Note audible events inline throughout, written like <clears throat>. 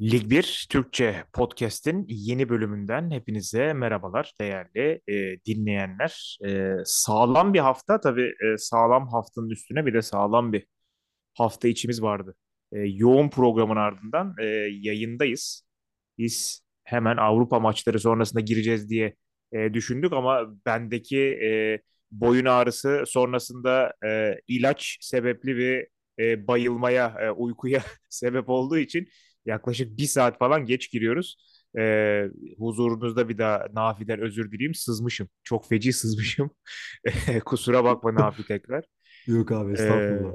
Lig 1 Türkçe Podcast'in yeni bölümünden hepinize merhabalar değerli e, dinleyenler. E, sağlam bir hafta tabii e, sağlam haftanın üstüne bir de sağlam bir hafta içimiz vardı. E, yoğun programın ardından e, yayındayız. Biz hemen Avrupa maçları sonrasında gireceğiz diye e, düşündük ama bendeki e, boyun ağrısı sonrasında e, ilaç sebepli bir e, bayılmaya, e, uykuya <laughs> sebep olduğu için yaklaşık bir saat falan geç giriyoruz. E, huzurunuzda bir daha Nafi'den özür dileyim. Sızmışım. Çok feci sızmışım. <laughs> Kusura bakma Nafi tekrar. Yok abi E, estağfurullah.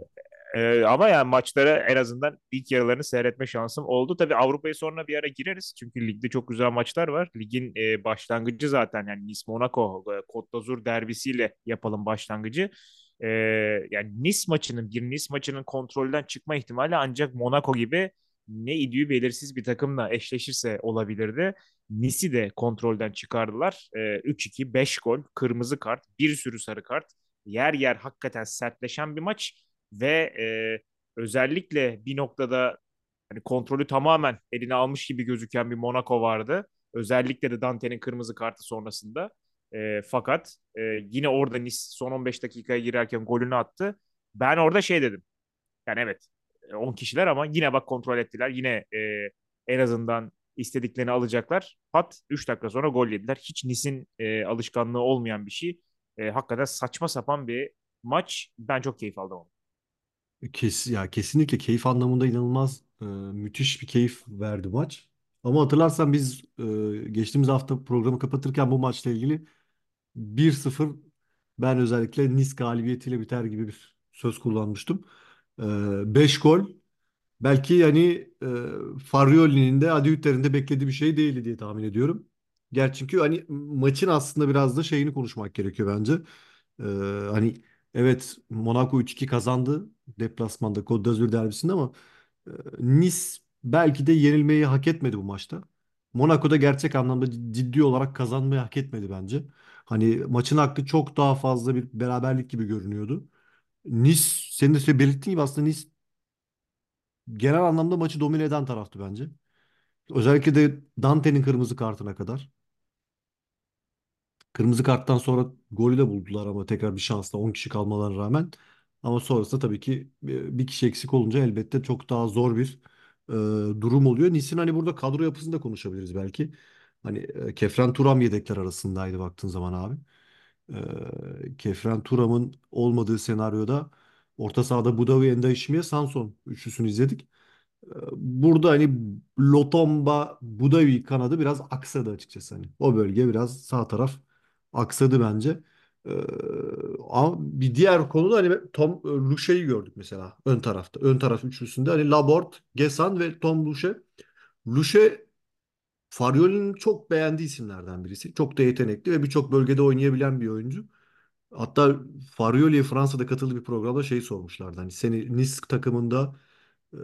ee, ama yani maçlara en azından ilk yarılarını seyretme şansım oldu. Tabii Avrupa'yı sonra bir ara gireriz. Çünkü ligde çok güzel maçlar var. Ligin e, başlangıcı zaten yani Nice Monaco e, Côte d'Azur derbisiyle yapalım başlangıcı. E, yani Nice maçının bir Nice maçının kontrolden çıkma ihtimali ancak Monaco gibi ne idüğü belirsiz bir takımla eşleşirse olabilirdi. Nice'i de kontrolden çıkardılar. E, 3-2, 5 gol, kırmızı kart, bir sürü sarı kart. Yer yer hakikaten sertleşen bir maç ve e, özellikle bir noktada hani kontrolü tamamen eline almış gibi gözüken bir Monaco vardı. Özellikle de Dante'nin kırmızı kartı sonrasında. E, fakat e, yine orada Nice son 15 dakikaya girerken golünü attı. Ben orada şey dedim. Yani evet 10 kişiler ama yine bak kontrol ettiler. Yine e, en azından istediklerini alacaklar. Pat 3 dakika sonra gol yediler. Hiç Nice'in e, alışkanlığı olmayan bir şey. E, hakikaten saçma sapan bir maç. Ben çok keyif aldım. onu. Kes, ya kesinlikle keyif anlamında inanılmaz e, müthiş bir keyif verdi maç. Ama hatırlarsan biz e, geçtiğimiz hafta programı kapatırken bu maçla ilgili 1-0 ben özellikle Nice galibiyetiyle biter gibi bir söz kullanmıştım. E, 5 gol belki yani e, Farioli'nin de Adiütler'in beklediği bir şey değildi diye tahmin ediyorum. Gerçi çünkü hani maçın aslında biraz da şeyini konuşmak gerekiyor bence. Ee, hani evet Monaco 3-2 kazandı deplasmanda Côte d'Azur derbisinde ama e, Nice belki de yenilmeyi hak etmedi bu maçta. Monaco'da gerçek anlamda ciddi olarak kazanmayı hak etmedi bence. Hani maçın hakkı çok daha fazla bir beraberlik gibi görünüyordu. Nice senin de söyle- belirttiğin gibi aslında Nice genel anlamda maçı domine eden taraftı bence. Özellikle de Dante'nin kırmızı kartına kadar. Kırmızı karttan sonra golü de buldular ama tekrar bir şansla 10 kişi kalmalarına rağmen. Ama sonrasında tabii ki e, bir kişi eksik olunca elbette çok daha zor bir e, durum oluyor. Nice'in hani burada kadro yapısını da konuşabiliriz belki. Hani e, Kefren Turam yedekler arasındaydı baktığın zaman abi. E, Kefren Turam'ın olmadığı senaryoda orta sahada Budavi, Endaişimiye, Sanson üçlüsünü izledik. Burada hani Lotomba Budavi kanadı biraz aksadı açıkçası hani. O bölge biraz sağ taraf aksadı bence. Ama bir diğer konuda hani Tom Luche'yi gördük mesela ön tarafta. Ön taraf üçlüsünde hani Laborde, Gesan ve Tom Luche. Luche Farioli'nin çok beğendiği isimlerden birisi. Çok da yetenekli ve birçok bölgede oynayabilen bir oyuncu. Hatta Farioli'ye Fransa'da katıldığı bir programda şey sormuşlardı. Hani seni Nice takımında e,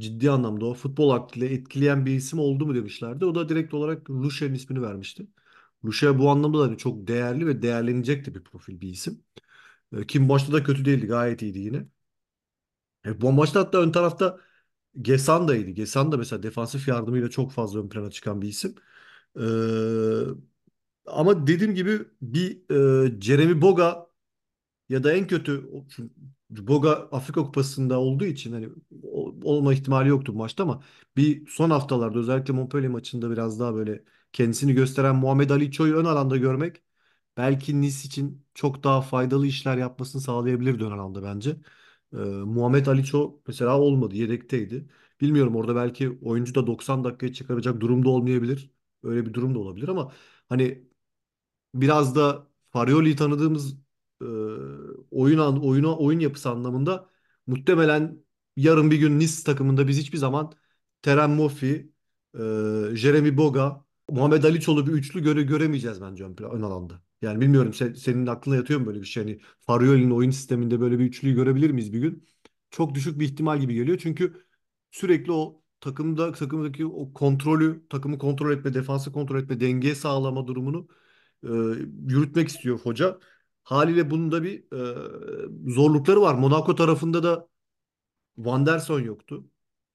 ciddi anlamda o futbol aklıyla etkileyen bir isim oldu mu demişlerdi. O da direkt olarak Lusher'in ismini vermişti. Lusher bu anlamda da hani çok değerli ve değerlenecek de bir profil bir isim. E, Kim başta da kötü değildi gayet iyiydi yine. E, bu maçta hatta ön tarafta Gesan da iyiydi. Gesan da mesela defansif yardımıyla çok fazla ön plana çıkan bir isim. E, ama dediğim gibi bir e, Jeremy Boga ya da en kötü o- Boga Afrika Kupası'nda olduğu için hani olma ihtimali yoktu bu maçta ama bir son haftalarda özellikle Montpellier maçında biraz daha böyle kendisini gösteren Muhammed Ali Ço'yu ön alanda görmek belki Nice için çok daha faydalı işler yapmasını sağlayabilirdi ön alanda bence. Ee, Muhammed Ali Ço mesela olmadı, yedekteydi. Bilmiyorum orada belki oyuncu da 90 dakikaya çıkaracak durumda olmayabilir. Öyle bir durum da olabilir ama hani biraz da Farioli'yi tanıdığımız e, oyun an- oyuna oyun yapısı anlamında muhtemelen yarın bir gün Nice takımında biz hiçbir zaman Terem Moffi, e, Jeremy Boga, Muhammed Aliçoğlu bir üçlü göre göremeyeceğiz bence ön, ön alanda. Yani bilmiyorum sen- senin aklına yatıyor mu böyle bir şey? Hani Farioli'nin oyun sisteminde böyle bir üçlüyü görebilir miyiz bir gün? Çok düşük bir ihtimal gibi geliyor. Çünkü sürekli o takımda takımdaki o kontrolü, takımı kontrol etme, defansı kontrol etme, dengeyi sağlama durumunu e, yürütmek istiyor hoca. Haliyle bunun da bir e, zorlukları var. Monaco tarafında da Van der Son yoktu.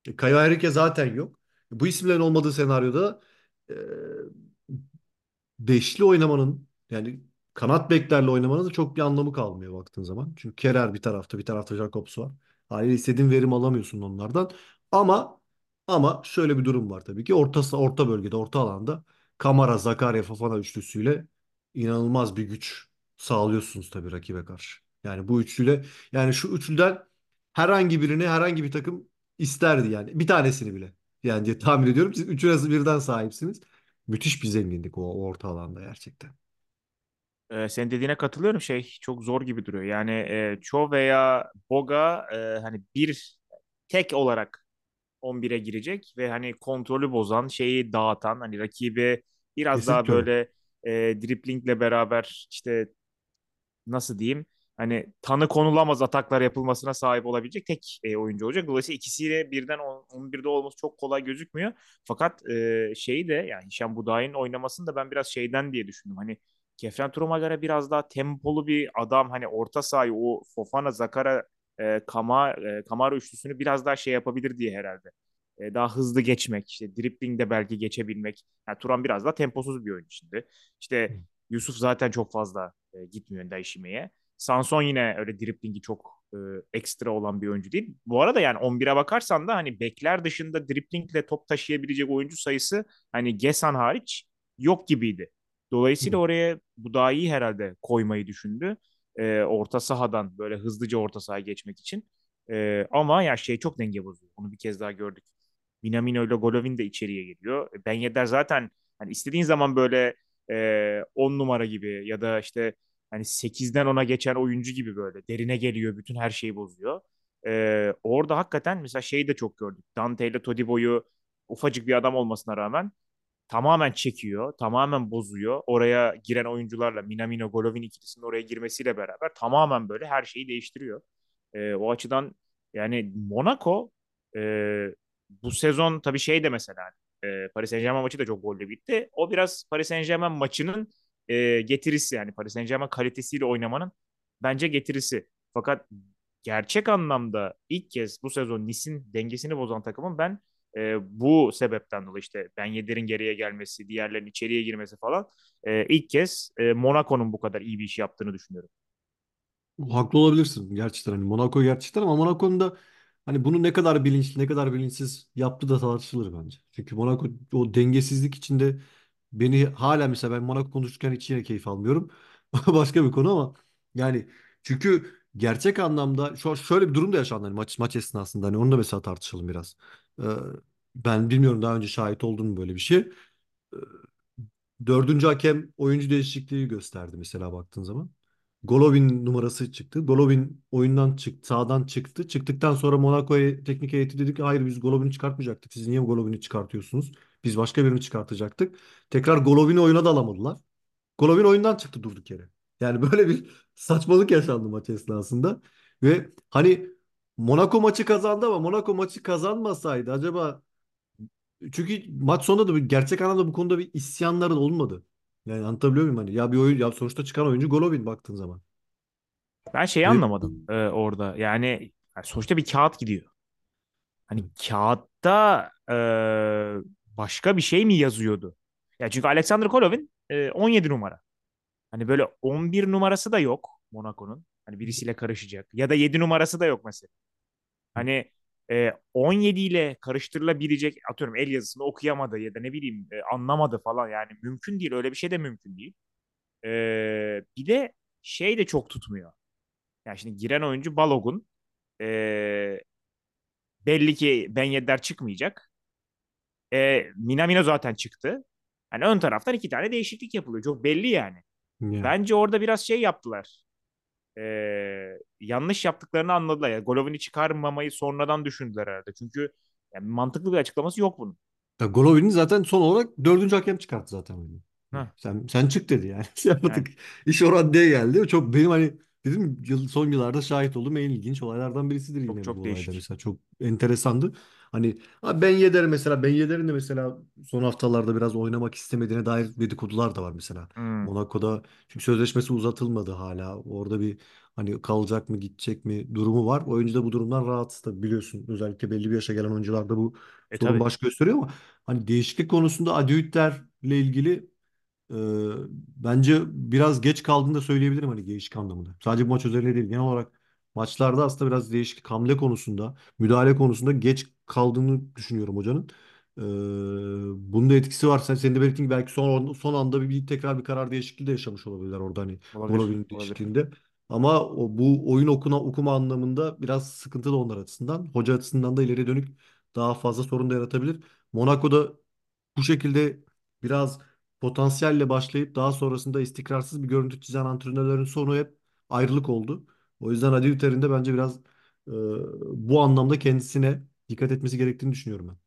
E, Caio Henrique zaten yok. Bu isimlerin olmadığı senaryoda e, beşli oynamanın yani kanat beklerle oynamanın da çok bir anlamı kalmıyor baktığın zaman. Çünkü Kerer bir tarafta bir tarafta Jacobs var. Haliyle istediğin verim alamıyorsun onlardan. Ama ama şöyle bir durum var tabii ki. Orta, orta bölgede, orta alanda Kamara, Zakaria, Fofana üçlüsüyle inanılmaz bir güç sağlıyorsunuz tabii rakibe karşı. Yani bu üçlüyle yani şu üçlüden herhangi birini herhangi bir takım isterdi yani. Bir tanesini bile. Yani diye tahmin ediyorum. Siz üçüne birden sahipsiniz. Müthiş bir zenginlik o, o orta alanda gerçekten. Ee, senin dediğine katılıyorum şey çok zor gibi duruyor. Yani e, Cho veya Boga e, hani bir tek olarak 11'e girecek ve hani kontrolü bozan, şeyi dağıtan, hani rakibi biraz daha Kesinlikle öyle. böyle e, driplingle beraber işte nasıl diyeyim hani tanı konulamaz ataklar yapılmasına sahip olabilecek tek e, oyuncu olacak. Dolayısıyla ikisiyle birden on- 11'de olması çok kolay gözükmüyor. Fakat e, şeyi de yani Hişam Buday'ın oynamasını da ben biraz şeyden diye düşündüm. Hani Kefren Turumagara biraz daha tempolu bir adam. Hani orta sahayı o Fofana, Zakara, e, Kama, e, Kamara üçlüsünü biraz daha şey yapabilir diye herhalde. E, daha hızlı geçmek, işte driplingde belki geçebilmek. Yani Turan biraz daha temposuz bir oyuncu şimdi. İşte Yusuf zaten çok fazla e, gitmiyor Daishime'ye. Sanson yine öyle driplingi çok e, ekstra olan bir oyuncu değil. Bu arada yani 11'e bakarsan da hani bekler dışında driplingle top taşıyabilecek oyuncu sayısı hani Gesan hariç yok gibiydi. Dolayısıyla Hı. oraya bu daha iyi herhalde koymayı düşündü. E, orta sahadan böyle hızlıca orta sahaya geçmek için. E, ama ya şey çok denge bozuyor. Onu bir kez daha gördük. Minamino ile Golovin de içeriye geliyor. Ben Yedder zaten hani istediğin zaman böyle e, 10 numara gibi ya da işte hani 8'den 10'a geçen oyuncu gibi böyle derine geliyor, bütün her şeyi bozuyor. E, orada hakikaten mesela şeyi de çok gördük. Dante ile Todibo'yu ufacık bir adam olmasına rağmen tamamen çekiyor, tamamen bozuyor. Oraya giren oyuncularla Minamino, Golovin ikilisinin oraya girmesiyle beraber tamamen böyle her şeyi değiştiriyor. E, o açıdan yani Monaco e, bu sezon tabii şey de mesela e, Paris Saint-Germain maçı da çok golle bitti. O biraz Paris Saint-Germain maçının e, getirisi yani Paris Saint-Germain kalitesiyle oynamanın bence getirisi. Fakat gerçek anlamda ilk kez bu sezon Nice'in dengesini bozan takımın ben e, bu sebepten dolayı işte Ben Yedder'in geriye gelmesi, diğerlerinin içeriye girmesi falan e, ilk kez e, Monaco'nun bu kadar iyi bir iş yaptığını düşünüyorum. Haklı olabilirsin gerçekten. Hani Monaco gerçekten ama Monaco'nun da hani bunu ne kadar bilinçli ne kadar bilinçsiz yaptığı da tartışılır bence. Çünkü Monaco o dengesizlik içinde beni hala mesela ben Monaco konuşurken hiç yine keyif almıyorum. <laughs> Başka bir konu ama yani çünkü gerçek anlamda şu şöyle bir durum da yaşandı hani maç maç esnasında hani onu da mesela tartışalım biraz. Ee, ben bilmiyorum daha önce şahit oldun mu böyle bir şey. Ee, Dördüncü hakem oyuncu değişikliği gösterdi mesela baktığın zaman. Golovin numarası çıktı. Golovin oyundan çıktı, sağdan çıktı. Çıktıktan sonra Monaco teknik heyeti dedi ki hayır biz Golovin'i çıkartmayacaktık. Siz niye Golovin'i çıkartıyorsunuz? Biz başka birini çıkartacaktık. Tekrar Golovin'i oyuna da alamadılar. Golovin oyundan çıktı durduk yere. Yani <laughs> böyle bir saçmalık yaşandı maç esnasında. Ve hani Monaco maçı kazandı ama Monaco maçı kazanmasaydı acaba çünkü maç sonunda da bir gerçek anlamda bu konuda bir isyanları olmadı. Yani anlatabiliyor muyum hani? Ya bir oyun ya sonuçta çıkan oyuncu Golovin baktığın zaman. Ben şeyi Ve anlamadım e, orada. Yani, yani sonuçta bir kağıt gidiyor. Hani kağıtta e, başka bir şey mi yazıyordu? Ya çünkü Alexander Golovin e, 17 numara. Hani böyle 11 numarası da yok Monaco'nun. Hani birisiyle karışacak. Ya da 7 numarası da yok mesela. Hani e, 17 ile karıştırılabilecek atıyorum el yazısını okuyamadı ya da ne bileyim e, anlamadı falan yani mümkün değil. Öyle bir şey de mümkün değil. E, bir de şey de çok tutmuyor. Yani şimdi giren oyuncu Balogun. E, belli ki Ben Yedder çıkmayacak. E, Minamino zaten çıktı. Yani ön taraftan iki tane değişiklik yapılıyor. Çok belli yani. yani. Bence orada biraz şey yaptılar. E, yanlış yaptıklarını anladılar. Yani Golovin'i çıkarmamayı sonradan düşündüler herhalde. Çünkü yani mantıklı bir açıklaması yok bunun. Ya Golovin'i zaten son olarak dördüncü hakem çıkarttı zaten Heh, sen sen çık dedi yani. <laughs> Şey yani. İş o raddeye geldi. Çok benim hani Dedim yıl, son yıllarda şahit olduğum en ilginç olaylardan birisidir Çok yine bu çok olayda değişik. mesela. Çok enteresandı. Hani ha Ben Yedder mesela Ben Yedder'in de mesela son haftalarda biraz oynamak istemediğine dair dedikodular da var mesela. Hmm. Monaco'da çünkü sözleşmesi uzatılmadı hala. Orada bir hani kalacak mı gidecek mi durumu var. Oyuncu da bu durumdan rahatsız tabii biliyorsun. Özellikle belli bir yaşa gelen oyuncularda bu E sorun tabii. baş gösteriyor ama hani değişiklik konusunda Adi Hütter'le ilgili ee, bence biraz geç kaldığını da söyleyebilirim hani değişik anlamında. Sadece bu maç özelinde değil. Genel olarak maçlarda aslında biraz değişiklik hamle konusunda, müdahale konusunda geç kaldığını düşünüyorum hocanın. Ee, bunun da etkisi var. Sen, senin de belirttiğin gibi belki son, son anda bir, bir tekrar bir karar değişikliği de yaşamış olabilirler orada hani Olabilir. Golovin Olabilir. değişikliğinde. Ama o, bu oyun okuna, okuma anlamında biraz sıkıntılı onlar açısından. Hoca açısından da ileriye dönük daha fazla sorun da yaratabilir. Monaco'da bu şekilde biraz potansiyelle başlayıp daha sonrasında istikrarsız bir görüntü çizen antrenörlerin sonu hep ayrılık oldu. O yüzden Adi Hütter'in de bence biraz e, bu anlamda kendisine dikkat etmesi gerektiğini düşünüyorum ben.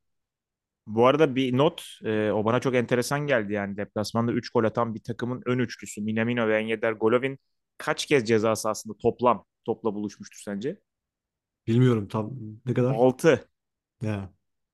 Bu arada bir not, e, o bana çok enteresan geldi yani deplasmanda 3 gol atan bir takımın ön üçlüsü Minamino ve Enyeder Golovin kaç kez ceza sahasında toplam topla buluşmuştur sence? Bilmiyorum tam ne kadar. 6. Ya.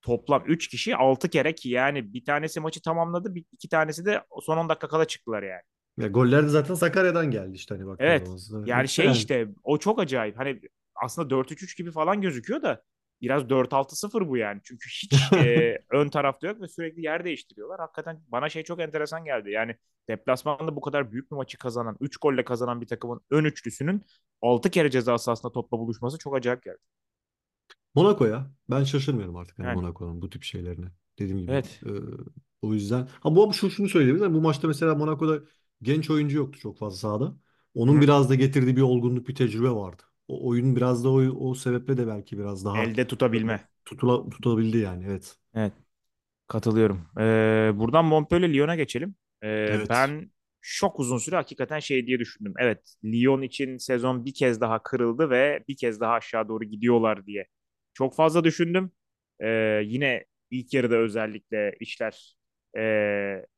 Toplam 3 kişi 6 kere ki yani bir tanesi maçı tamamladı, bir, iki tanesi de son 10 dakika kala çıktılar yani. Ya goller de zaten Sakarya'dan geldi işte hani baktığın Evet. Yani şey işte o çok acayip. Hani aslında 4-3-3 gibi falan gözüküyor da biraz 4-6-0 bu yani. Çünkü hiç <laughs> e, ön tarafta yok ve sürekli yer değiştiriyorlar. Hakikaten bana şey çok enteresan geldi. Yani deplasmanda bu kadar büyük bir maçı kazanan, 3 golle kazanan bir takımın ön üçlüsünün 6 kere ceza sahasında topla buluşması çok acayip geldi. Monaco'ya ben şaşırmıyorum artık hani Yani Monaco'nun bu tip şeylerine. Dediğim gibi. evet. e, o yüzden. Ha bu şu şunu söyleyebilirim. Bu maçta mesela Monaco'da genç oyuncu yoktu çok fazla sahada. Onun Hı-hı. biraz da getirdiği bir olgunluk, bir tecrübe vardı. O oyun biraz da o, o sebeple de belki biraz daha Elde tutabilme. tutula, tutabildi yani. Evet. Evet. Katılıyorum. Ee, buradan Montpellier Lyon'a geçelim. Ee, Evet. ben çok uzun süre hakikaten şey diye düşündüm. Evet, Lyon için sezon bir kez daha kırıldı ve bir kez daha aşağı doğru gidiyorlar diye. Çok fazla düşündüm. Ee, yine ilk yarıda özellikle işler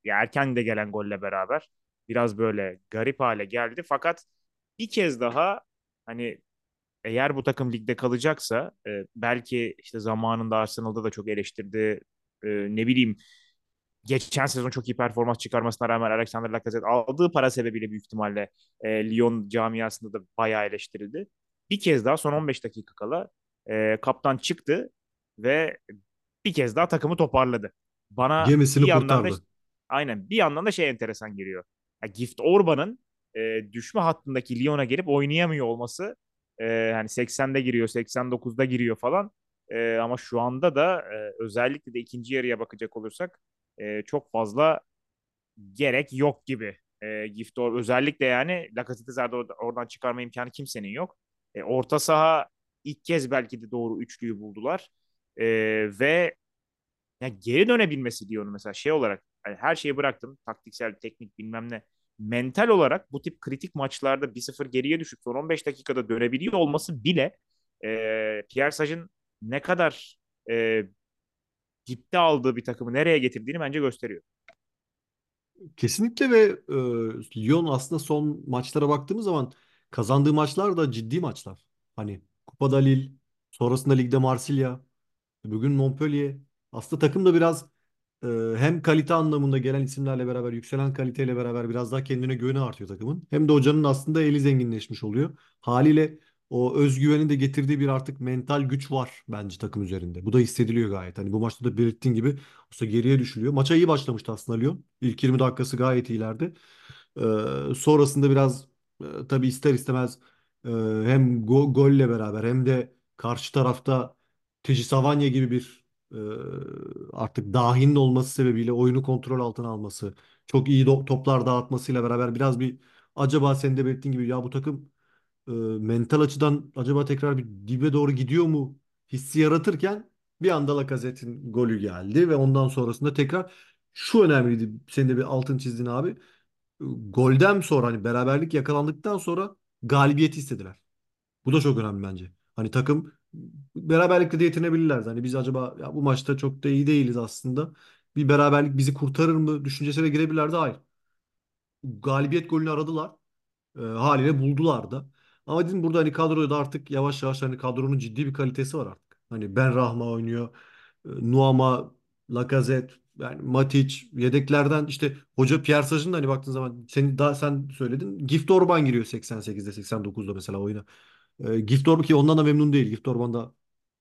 ya erken de gelen golle beraber biraz böyle garip hale geldi. Fakat bir kez daha hani eğer bu takım ligde kalacaksa e, belki işte zamanında Arsenal'da da çok eleştirdi. E, ne bileyim geçen sezon çok iyi performans çıkarmasına rağmen Alexander Lacazette aldığı para sebebiyle büyük ihtimalle e, Lyon camiasında da bayağı eleştirildi. Bir kez daha son 15 dakika kala e, kaptan çıktı ve bir kez daha takımı toparladı. Bana bir Gemisini yandan da kurtardı. aynen bir yandan da şey enteresan geliyor. Ya Gift Orban'ın e, düşme hattındaki Lyon'a gelip oynayamıyor olması e, hani 80'de giriyor, 89'da giriyor falan. E, ama şu anda da e, özellikle de ikinci yarıya bakacak olursak e, çok fazla gerek yok gibi. E, Gift Or özellikle yani Lacazette'i zaten or- oradan çıkarma imkanı kimsenin yok. E, orta saha ilk kez belki de doğru üçlüyü buldular. E, ve ya geri dönebilmesi diyor onu mesela şey olarak hani her şeyi bıraktım taktiksel teknik bilmem ne mental olarak bu tip kritik maçlarda bir sıfır geriye düşüp son 15 dakikada dönebiliyor olması bile e, Pierre Sage'ın ne kadar e, dipte aldığı bir takımı nereye getirdiğini bence gösteriyor. Kesinlikle ve e, Lyon aslında son maçlara baktığımız zaman kazandığı maçlar da ciddi maçlar. Hani Kupada Lille, sonrasında ligde Marsilya, bugün Montpellier. Aslında takım da biraz e, hem kalite anlamında gelen isimlerle beraber yükselen kaliteyle beraber biraz daha kendine güveni artıyor takımın. Hem de hocanın aslında eli zenginleşmiş oluyor. Haliyle o özgüvenin de getirdiği bir artık mental güç var bence takım üzerinde. Bu da hissediliyor gayet. Hani bu maçta da belirttiğin gibi aslında geriye düşülüyor. Maça iyi başlamıştı aslında Lyon. İlk 20 dakikası gayet iyilerdi. Ee, sonrasında biraz e, tabii ister istemez hem go- golle beraber hem de karşı tarafta Teji Savanya gibi bir e, artık dahinin olması sebebiyle oyunu kontrol altına alması, çok iyi toplar dağıtmasıyla beraber biraz bir acaba senin de belirttiğin gibi ya bu takım e, mental açıdan acaba tekrar bir dibe doğru gidiyor mu hissi yaratırken bir anda Lacazette'in golü geldi ve ondan sonrasında tekrar şu önemliydi. Senin de bir altın çizdin abi. Golden sonra hani beraberlik yakalandıktan sonra galibiyeti istediler. Bu da çok önemli bence. Hani takım beraberlikle de yetinebilirler. Hani biz acaba ya bu maçta çok da iyi değiliz aslında. Bir beraberlik bizi kurtarır mı düşüncesine girebilirlerdi. Hayır. Galibiyet golünü aradılar. E, haliyle buldular da. Ama dedim burada hani kadroda artık yavaş yavaş hani kadronun ciddi bir kalitesi var artık. Hani Ben Rahma oynuyor. e, Nuama, Lacazette, yani Matic yedeklerden işte hoca Pierre Sajın da hani baktığın zaman seni daha sen söyledin. Gift Orban giriyor 88'de 89'da mesela oyuna. E, Gift Orban ki ondan da memnun değil. Gift Orban da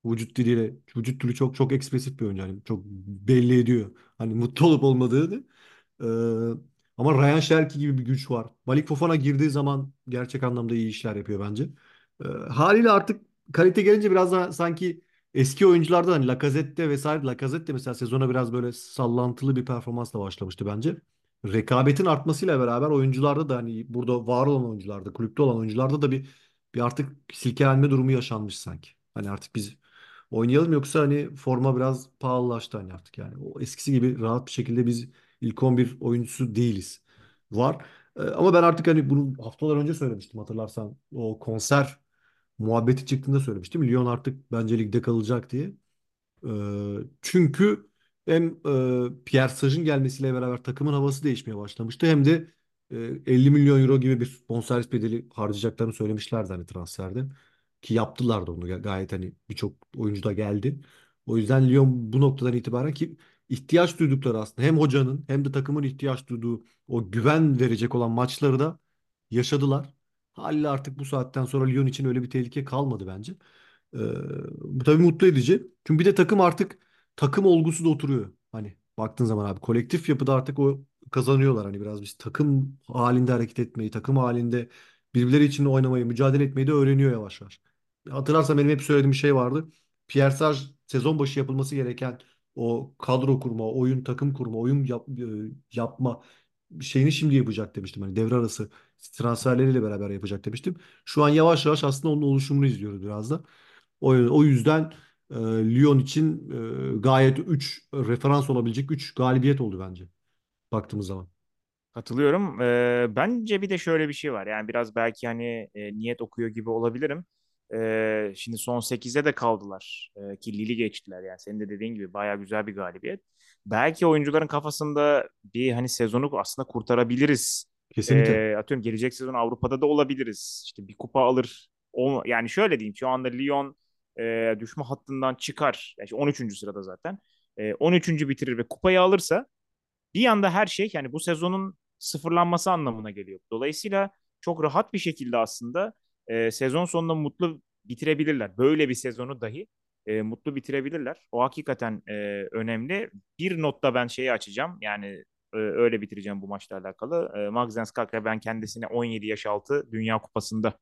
vücut diliyle vücut dili çok çok ekspresif bir oyuncu. Yani çok belli ediyor. Hani mutlu olup olmadığını. E, ama Ryan Cherki gibi bir güç var. Malik Fofana girdiği zaman gerçek anlamda iyi işler yapıyor bence. E, haliyle artık kalite gelince biraz daha sanki eski oyuncularda hani Lacazette vesaire Lacazette mesela sezona biraz böyle sallantılı bir performansla başlamıştı bence. Rekabetin artmasıyla beraber oyuncularda da hani burada var olan oyuncularda, kulüpte olan oyuncularda da bir bir artık silkelenme durumu yaşanmış sanki. Hani artık biz oynayalım yoksa hani forma biraz pahalılaştı hani artık yani. O eskisi gibi rahat bir şekilde biz ilk 11 oyuncusu değiliz. Var. Ee, ama ben artık hani bunu haftalar önce söylemiştim hatırlarsan. O konser muhabbeti çıktığında söylemiştim. Lyon artık bence ligde kalacak diye. Ee, çünkü hem e, Pierre Saj'ın gelmesiyle beraber takımın havası değişmeye başlamıştı. Hem de e, 50 milyon euro gibi bir bonservis bedeli harcayacaklarını söylemişlerdi hani transferde. Ki yaptılar da onu Ga- gayet hani birçok oyuncu da geldi. O yüzden Lyon bu noktadan itibaren ki ihtiyaç duydukları aslında hem hocanın hem de takımın ihtiyaç duyduğu o güven verecek olan maçları da yaşadılar. Haliyle artık bu saatten sonra Lyon için öyle bir tehlike kalmadı bence. Ee, tabii mutlu edici. Çünkü bir de takım artık takım olgusu da oturuyor. Hani baktığın zaman abi kolektif yapıda artık o kazanıyorlar. Hani biraz biz takım halinde hareket etmeyi, takım halinde birbirleri için oynamayı, mücadele etmeyi de öğreniyor yavaş yavaş. Hatırlarsan benim hep söylediğim bir şey vardı. Pierre Sarr sezon başı yapılması gereken o kadro kurma, oyun takım kurma, oyun yap- e, yapma şeyini şimdi yapacak demiştim. Hani devre arası transferleriyle beraber yapacak demiştim. Şu an yavaş yavaş aslında onun oluşumunu izliyoruz biraz da. O, o yüzden e, Lyon için e, gayet 3 referans olabilecek 3 galibiyet oldu bence baktığımız zaman. Katılıyorum. Ee, bence bir de şöyle bir şey var. Yani biraz belki hani e, niyet okuyor gibi olabilirim. Ee, şimdi son 8'e de kaldılar. Ee, ki Lille geçtiler. Yani senin de dediğin gibi bayağı güzel bir galibiyet. Belki oyuncuların kafasında bir hani sezonu aslında kurtarabiliriz. Kesinlikle. Ee, atıyorum gelecek sezon Avrupa'da da olabiliriz. İşte bir kupa alır. O, yani şöyle diyeyim şu anda Lyon e, düşme hattından çıkar. Yani işte 13. sırada zaten. E, 13. bitirir ve kupayı alırsa bir anda her şey yani bu sezonun sıfırlanması anlamına geliyor. Dolayısıyla çok rahat bir şekilde aslında e, sezon sonunda mutlu bitirebilirler. Böyle bir sezonu dahi e, mutlu bitirebilirler. O hakikaten e, önemli. Bir notta ben şeyi açacağım. Yani e, öyle bitireceğim bu maçla alakalı. E, Maxence Kakra ben kendisine 17 yaş altı Dünya Kupası'nda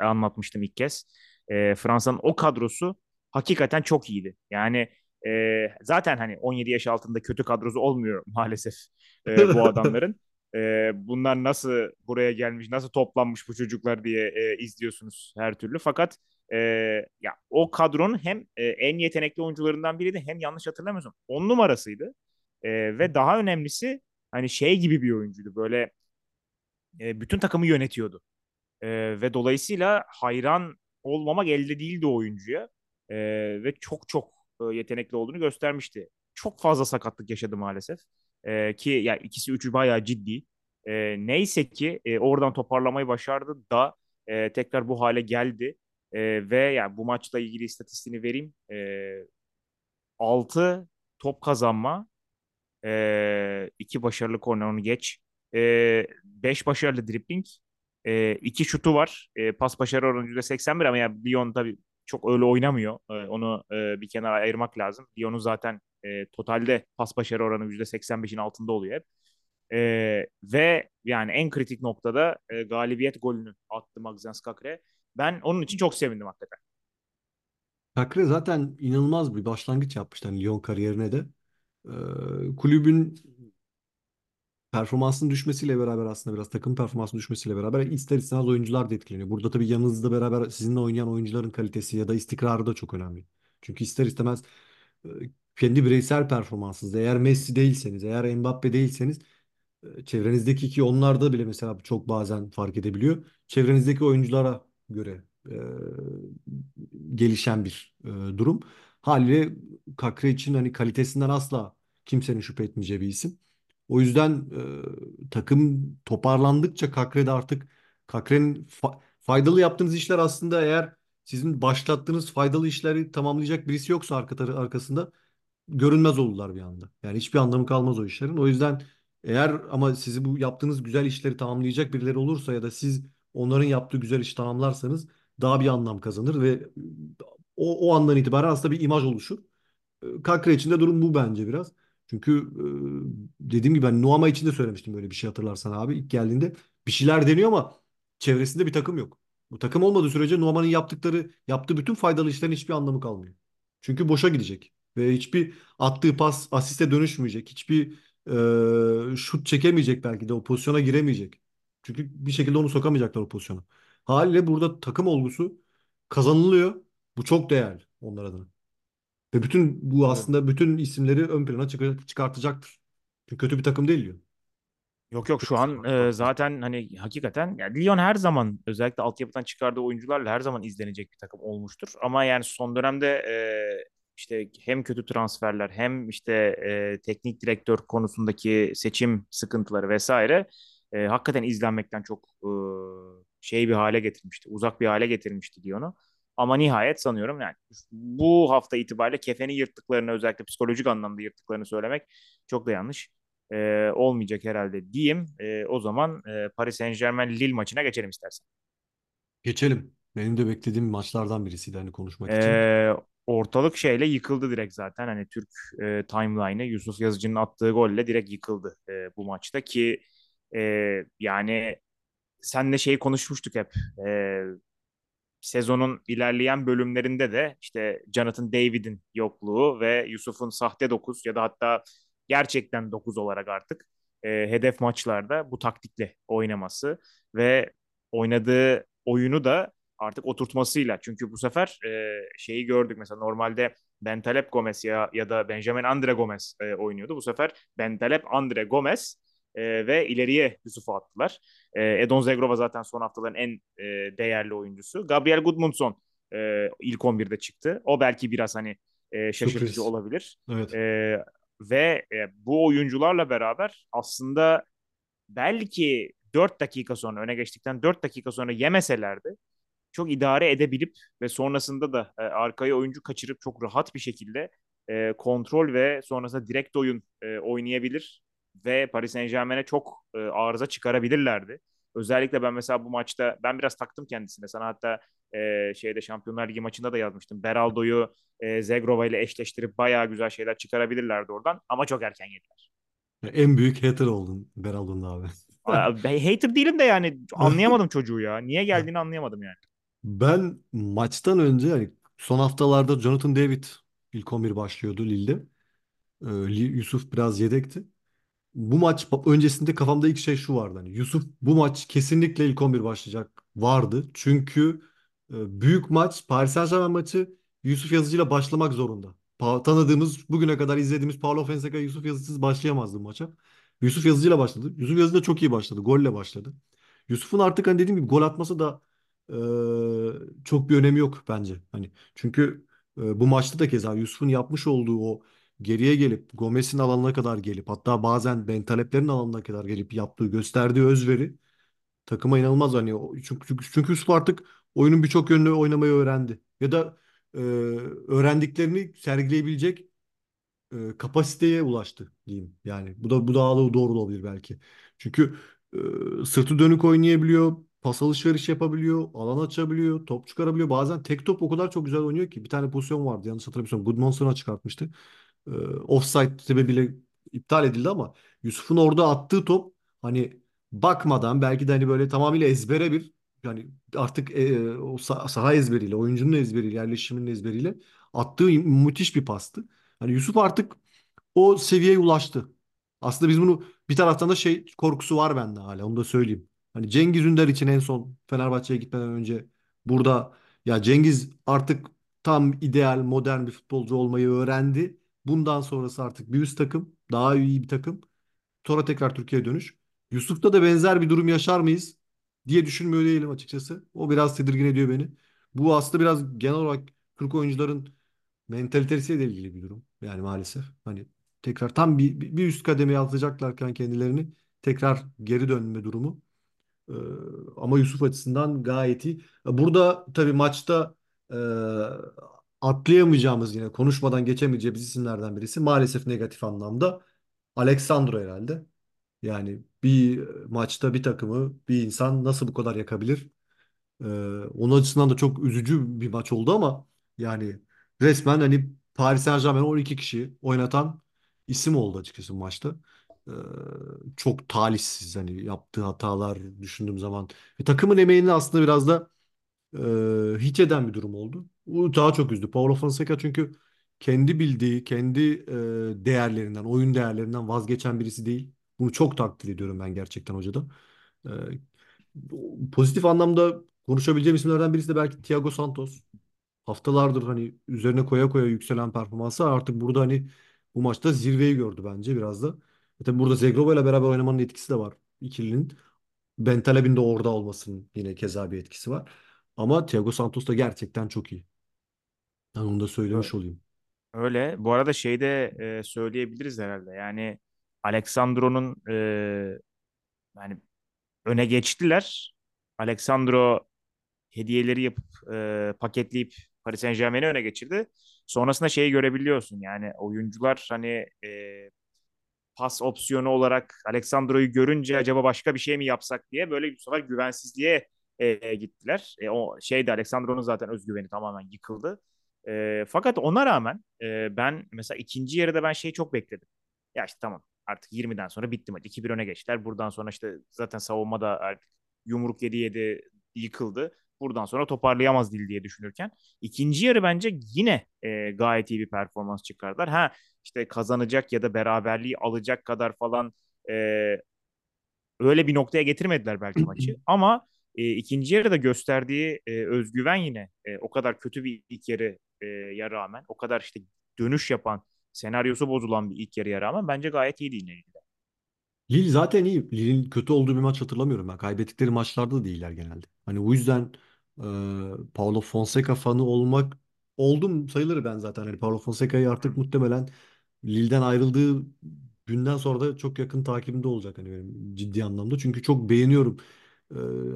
anlatmıştım ilk kez. E, Fransa'nın o kadrosu hakikaten çok iyiydi. Yani e, zaten hani 17 yaş altında kötü kadrosu olmuyor maalesef e, bu <laughs> adamların. E, bunlar nasıl buraya gelmiş, nasıl toplanmış bu çocuklar diye e, izliyorsunuz her türlü. Fakat e, ya o kadronun hem e, en yetenekli oyuncularından biriydi hem yanlış hatırlamıyorsam 10 numarasıydı. E, ve daha önemlisi hani şey gibi bir oyuncuydu. Böyle e, bütün takımı yönetiyordu. E, ve dolayısıyla hayran olmamak elde değildi oyuncuya. E, ve çok çok e, yetenekli olduğunu göstermişti. Çok fazla sakatlık yaşadı maalesef. E, ki ya ikisi üçü bayağı ciddi. E, neyse ki e, oradan toparlamayı başardı da e, tekrar bu hale geldi. E, ve yani bu maçla ilgili istatistiğini vereyim. E, 6 top kazanma, e, iki başarılı korner onu geç. E, beş başarılı dribbling. E, iki şutu var. E, pas başarı oranı %81 ama yani Lyon tabii çok öyle oynamıyor. E, onu e, bir kenara ayırmak lazım. Lyon'un zaten e, totalde pas başarı oranı %85'in altında oluyor hep. E, ve yani en kritik noktada e, galibiyet golünü attı Maxence Kakre. Ben onun için çok sevindim hakikaten. Kakre zaten inanılmaz bir başlangıç yapmıştı hani Lyon kariyerine de. Ee, kulübün performansının düşmesiyle beraber aslında biraz takım performansının düşmesiyle beraber ister istemez oyuncular da etkileniyor. Burada tabii yanınızda beraber sizinle oynayan oyuncuların kalitesi ya da istikrarı da çok önemli. Çünkü ister istemez e, kendi bireysel performansınız eğer Messi değilseniz, eğer Mbappe değilseniz e, çevrenizdeki ki onlarda bile mesela çok bazen fark edebiliyor. Çevrenizdeki oyunculara göre e, gelişen bir e, durum. Haliyle Kakre için hani kalitesinden asla kimsenin şüphe etmeyeceği bir isim. O yüzden e, takım toparlandıkça Kakre'de artık Kakre'nin fa- faydalı yaptığınız işler aslında eğer sizin başlattığınız faydalı işleri tamamlayacak birisi yoksa arka arkasında görünmez olurlar bir anda. Yani hiçbir anlamı kalmaz o işlerin. O yüzden eğer ama sizi bu yaptığınız güzel işleri tamamlayacak birileri olursa ya da siz onların yaptığı güzel işi tamamlarsanız daha bir anlam kazanır ve o, o andan itibaren aslında bir imaj oluşur. E, Kakra için de durum bu bence biraz. Çünkü e, dediğim gibi ben Nuama için de söylemiştim böyle bir şey hatırlarsan abi. ilk geldiğinde bir şeyler deniyor ama çevresinde bir takım yok. Bu takım olmadığı sürece Nuama'nın yaptıkları, yaptığı bütün faydalı işlerin hiçbir anlamı kalmıyor. Çünkü boşa gidecek. Ve hiçbir attığı pas asiste dönüşmeyecek. Hiçbir e, şut çekemeyecek belki de o pozisyona giremeyecek. Çünkü bir şekilde onu sokamayacaklar o pozisyona. Haliyle burada takım olgusu kazanılıyor. Bu çok değerli onlar adına. Ve bütün bu aslında bütün isimleri ön plana çıkar- çıkartacaktır. Çünkü kötü bir takım değil diyor. Yok yok şu an e, zaten hani hakikaten yani Lyon her zaman özellikle altyapıdan çıkardığı oyuncularla her zaman izlenecek bir takım olmuştur. Ama yani son dönemde e, işte hem kötü transferler hem işte e, teknik direktör konusundaki seçim sıkıntıları vesaire e, hakikaten izlenmekten çok e, şey bir hale getirmişti. Uzak bir hale getirmişti Lyon'u. Ama nihayet sanıyorum yani bu hafta itibariyle kefeni yırttıklarını özellikle psikolojik anlamda yırttıklarını söylemek çok da yanlış e, olmayacak herhalde diyeyim. E, o zaman e, Paris Saint-Germain Lille maçına geçelim istersen. Geçelim. Benim de beklediğim maçlardan birisiydi hani konuşmak için. Ortalık şeyle yıkıldı direkt zaten. Hani Türk e, timeline'ı Yusuf Yazıcı'nın attığı golle direkt yıkıldı e, bu maçta ki e, yani senle şey konuşmuştuk hep. E, sezonun ilerleyen bölümlerinde de işte Jonathan David'in yokluğu ve Yusuf'un sahte 9 ya da hatta gerçekten 9 olarak artık e, hedef maçlarda bu taktikle oynaması ve oynadığı oyunu da artık oturtmasıyla. Çünkü bu sefer e, şeyi gördük mesela normalde Bentaleb Gomez ya, ya da Benjamin Andre Gomez e, oynuyordu. Bu sefer Bentaleb Andre Gomez e, ve ileriye Yusuf'u attılar. E, Edon Zegrova zaten son haftaların en e, değerli oyuncusu. Gabriel Gudmundsson e, ilk 11'de çıktı. O belki biraz hani e, şaşırtıcı Sürpriz. olabilir. Evet. E, ve e, bu oyuncularla beraber aslında belki 4 dakika sonra öne geçtikten 4 dakika sonra yemeselerdi çok idare edebilip ve sonrasında da e, arkaya oyuncu kaçırıp çok rahat bir şekilde e, kontrol ve sonrasında direkt oyun e, oynayabilir ve Paris Saint-Germain'e çok e, arıza çıkarabilirlerdi. Özellikle ben mesela bu maçta ben biraz taktım kendisine. Sana hatta e, şeyde Şampiyonlar Ligi maçında da yazmıştım. Beraldo'yu e, Zegrova ile eşleştirip bayağı güzel şeyler çıkarabilirlerdi oradan ama çok erken yediler. En büyük hater oldun Beraldo'nun abi. Aa, hater değilim de yani <laughs> anlayamadım çocuğu ya. Niye geldiğini anlayamadım yani. Ben maçtan önce yani son haftalarda Jonathan David ilk 11 başlıyordu Lille'de. Ee, Yusuf biraz yedekti. Bu maç öncesinde kafamda ilk şey şu vardı. Hani Yusuf bu maç kesinlikle ilk 11 başlayacak vardı. Çünkü e, büyük maç Paris Saint-Germain maçı Yusuf Yazıcı'yla başlamak zorunda. Pa- tanıdığımız bugüne kadar izlediğimiz Paulo Fonseca Yusuf Yazıcı'sız başlayamazdı maça. Yusuf Yazıcı'yla başladı. Yusuf Yazıcı da çok iyi başladı. Golle başladı. Yusuf'un artık hani dediğim gibi gol atması da e, çok bir önemi yok bence. Hani çünkü e, bu maçta da keza Yusuf'un yapmış olduğu o geriye gelip Gomez'in alanına kadar gelip hatta bazen Bentaleb'lerin alanına kadar gelip yaptığı gösterdiği özveri takıma inanılmaz hani çünkü çünkü, çünkü Yusuf artık oyunun birçok yönünü oynamayı öğrendi ya da e, öğrendiklerini sergileyebilecek e, kapasiteye ulaştı diyeyim. Yani bu da bu da doğru olabilir belki. Çünkü e, sırtı dönük oynayabiliyor, pas alışveriş yapabiliyor, alan açabiliyor, top çıkarabiliyor. Bazen tek top o kadar çok güzel oynuyor ki bir tane pozisyon vardı yanlış hatırlamıyorsam Goodmanson'a çıkartmıştı. E, offside sebebiyle iptal edildi ama Yusuf'un orada attığı top hani bakmadan belki de hani böyle tamamıyla ezbere bir yani artık e, o sah- saha ezberiyle, oyuncunun ezberiyle, yerleşiminin ezberiyle attığı müthiş bir pastı. Hani Yusuf artık o seviyeye ulaştı. Aslında biz bunu bir taraftan da şey korkusu var bende hala onu da söyleyeyim. Hani Cengiz Ünder için en son Fenerbahçe'ye gitmeden önce burada ya Cengiz artık tam ideal modern bir futbolcu olmayı öğrendi. Bundan sonrası artık bir üst takım, daha iyi bir takım. Sonra tekrar Türkiye'ye dönüş. Yusuf'ta da benzer bir durum yaşar mıyız diye düşünmüyor değilim açıkçası. O biraz tedirgin ediyor beni. Bu aslında biraz genel olarak Türk oyuncuların mentalitesiyle ilgili bir durum. Yani maalesef. Hani tekrar tam bir, bir üst kademeye atacaklarken kendilerini tekrar geri dönme durumu. Ee, ama Yusuf açısından gayet iyi. Burada tabii maçta e, atlayamayacağımız yine konuşmadan geçemeyeceğimiz isimlerden birisi maalesef negatif anlamda Alexandro herhalde. Yani bir maçta bir takımı bir insan nasıl bu kadar yakabilir? Ee, onun açısından da çok üzücü bir maç oldu ama yani resmen hani Paris Saint-Germain'i 12 kişi oynatan isim oldu açıkçası maçta. Çok talihsiz hani yaptığı hatalar düşündüğüm zaman. Ve takımın emeğini aslında biraz da e, hiç eden bir durum oldu. Bu daha çok üzdü. Paulo Fonseca çünkü kendi bildiği, kendi e, değerlerinden, oyun değerlerinden vazgeçen birisi değil. Bunu çok takdir ediyorum ben gerçekten hocada. E, pozitif anlamda konuşabileceğim isimlerden birisi de belki Thiago Santos. Haftalardır hani üzerine koya koya yükselen performansı artık burada hani bu maçta zirveyi gördü bence biraz da. E tabii burada Zegrova ile beraber oynamanın etkisi de var ikilinin. Bentaleb'in de orada olmasının yine keza bir etkisi var. Ama Thiago Santos da gerçekten çok iyi. Ben onu da söylemiş olayım. Öyle. Bu arada şeyde e, söyleyebiliriz herhalde. Yani Alexandro'nun e, yani öne geçtiler. Alexandro hediyeleri yapıp e, paketleyip Paris Saint-Germain'i öne geçirdi. Sonrasında şeyi görebiliyorsun. Yani oyuncular hani e, pas opsiyonu olarak Alexandro'yu görünce acaba başka bir şey mi yapsak diye böyle bu sefer güvensizliğe e, gittiler. E, o şeyde Alexandro'nun zaten özgüveni tamamen yıkıldı. E, fakat ona rağmen e, ben mesela ikinci yarıda ben şeyi çok bekledim. Ya işte tamam artık 20'den sonra bitti maç. 2-1 öne geçtiler. Buradan sonra işte zaten savunmada artık yumruk yedi yedi yıkıldı. Buradan sonra toparlayamaz dil diye düşünürken. ikinci yarı bence yine e, gayet iyi bir performans çıkardılar. Ha işte kazanacak ya da beraberliği alacak kadar falan e, öyle bir noktaya getirmediler belki maçı. Ama e, ikinci yarıda gösterdiği e, özgüven yine e, o kadar kötü bir ilk yarı e, ya rağmen o kadar işte dönüş yapan senaryosu bozulan bir ilk yarıya rağmen bence gayet iyiydi yine. Lille zaten iyi. Lille'in kötü olduğu bir maç hatırlamıyorum ben. Kaybettikleri maçlarda da değiller genelde. Hani o yüzden e, Paulo Fonseca fanı olmak oldum sayılır ben zaten. Hani Paulo Fonseca'yı artık muhtemelen Lille'den ayrıldığı günden sonra da çok yakın takibimde olacak hani benim ciddi anlamda. Çünkü çok beğeniyorum.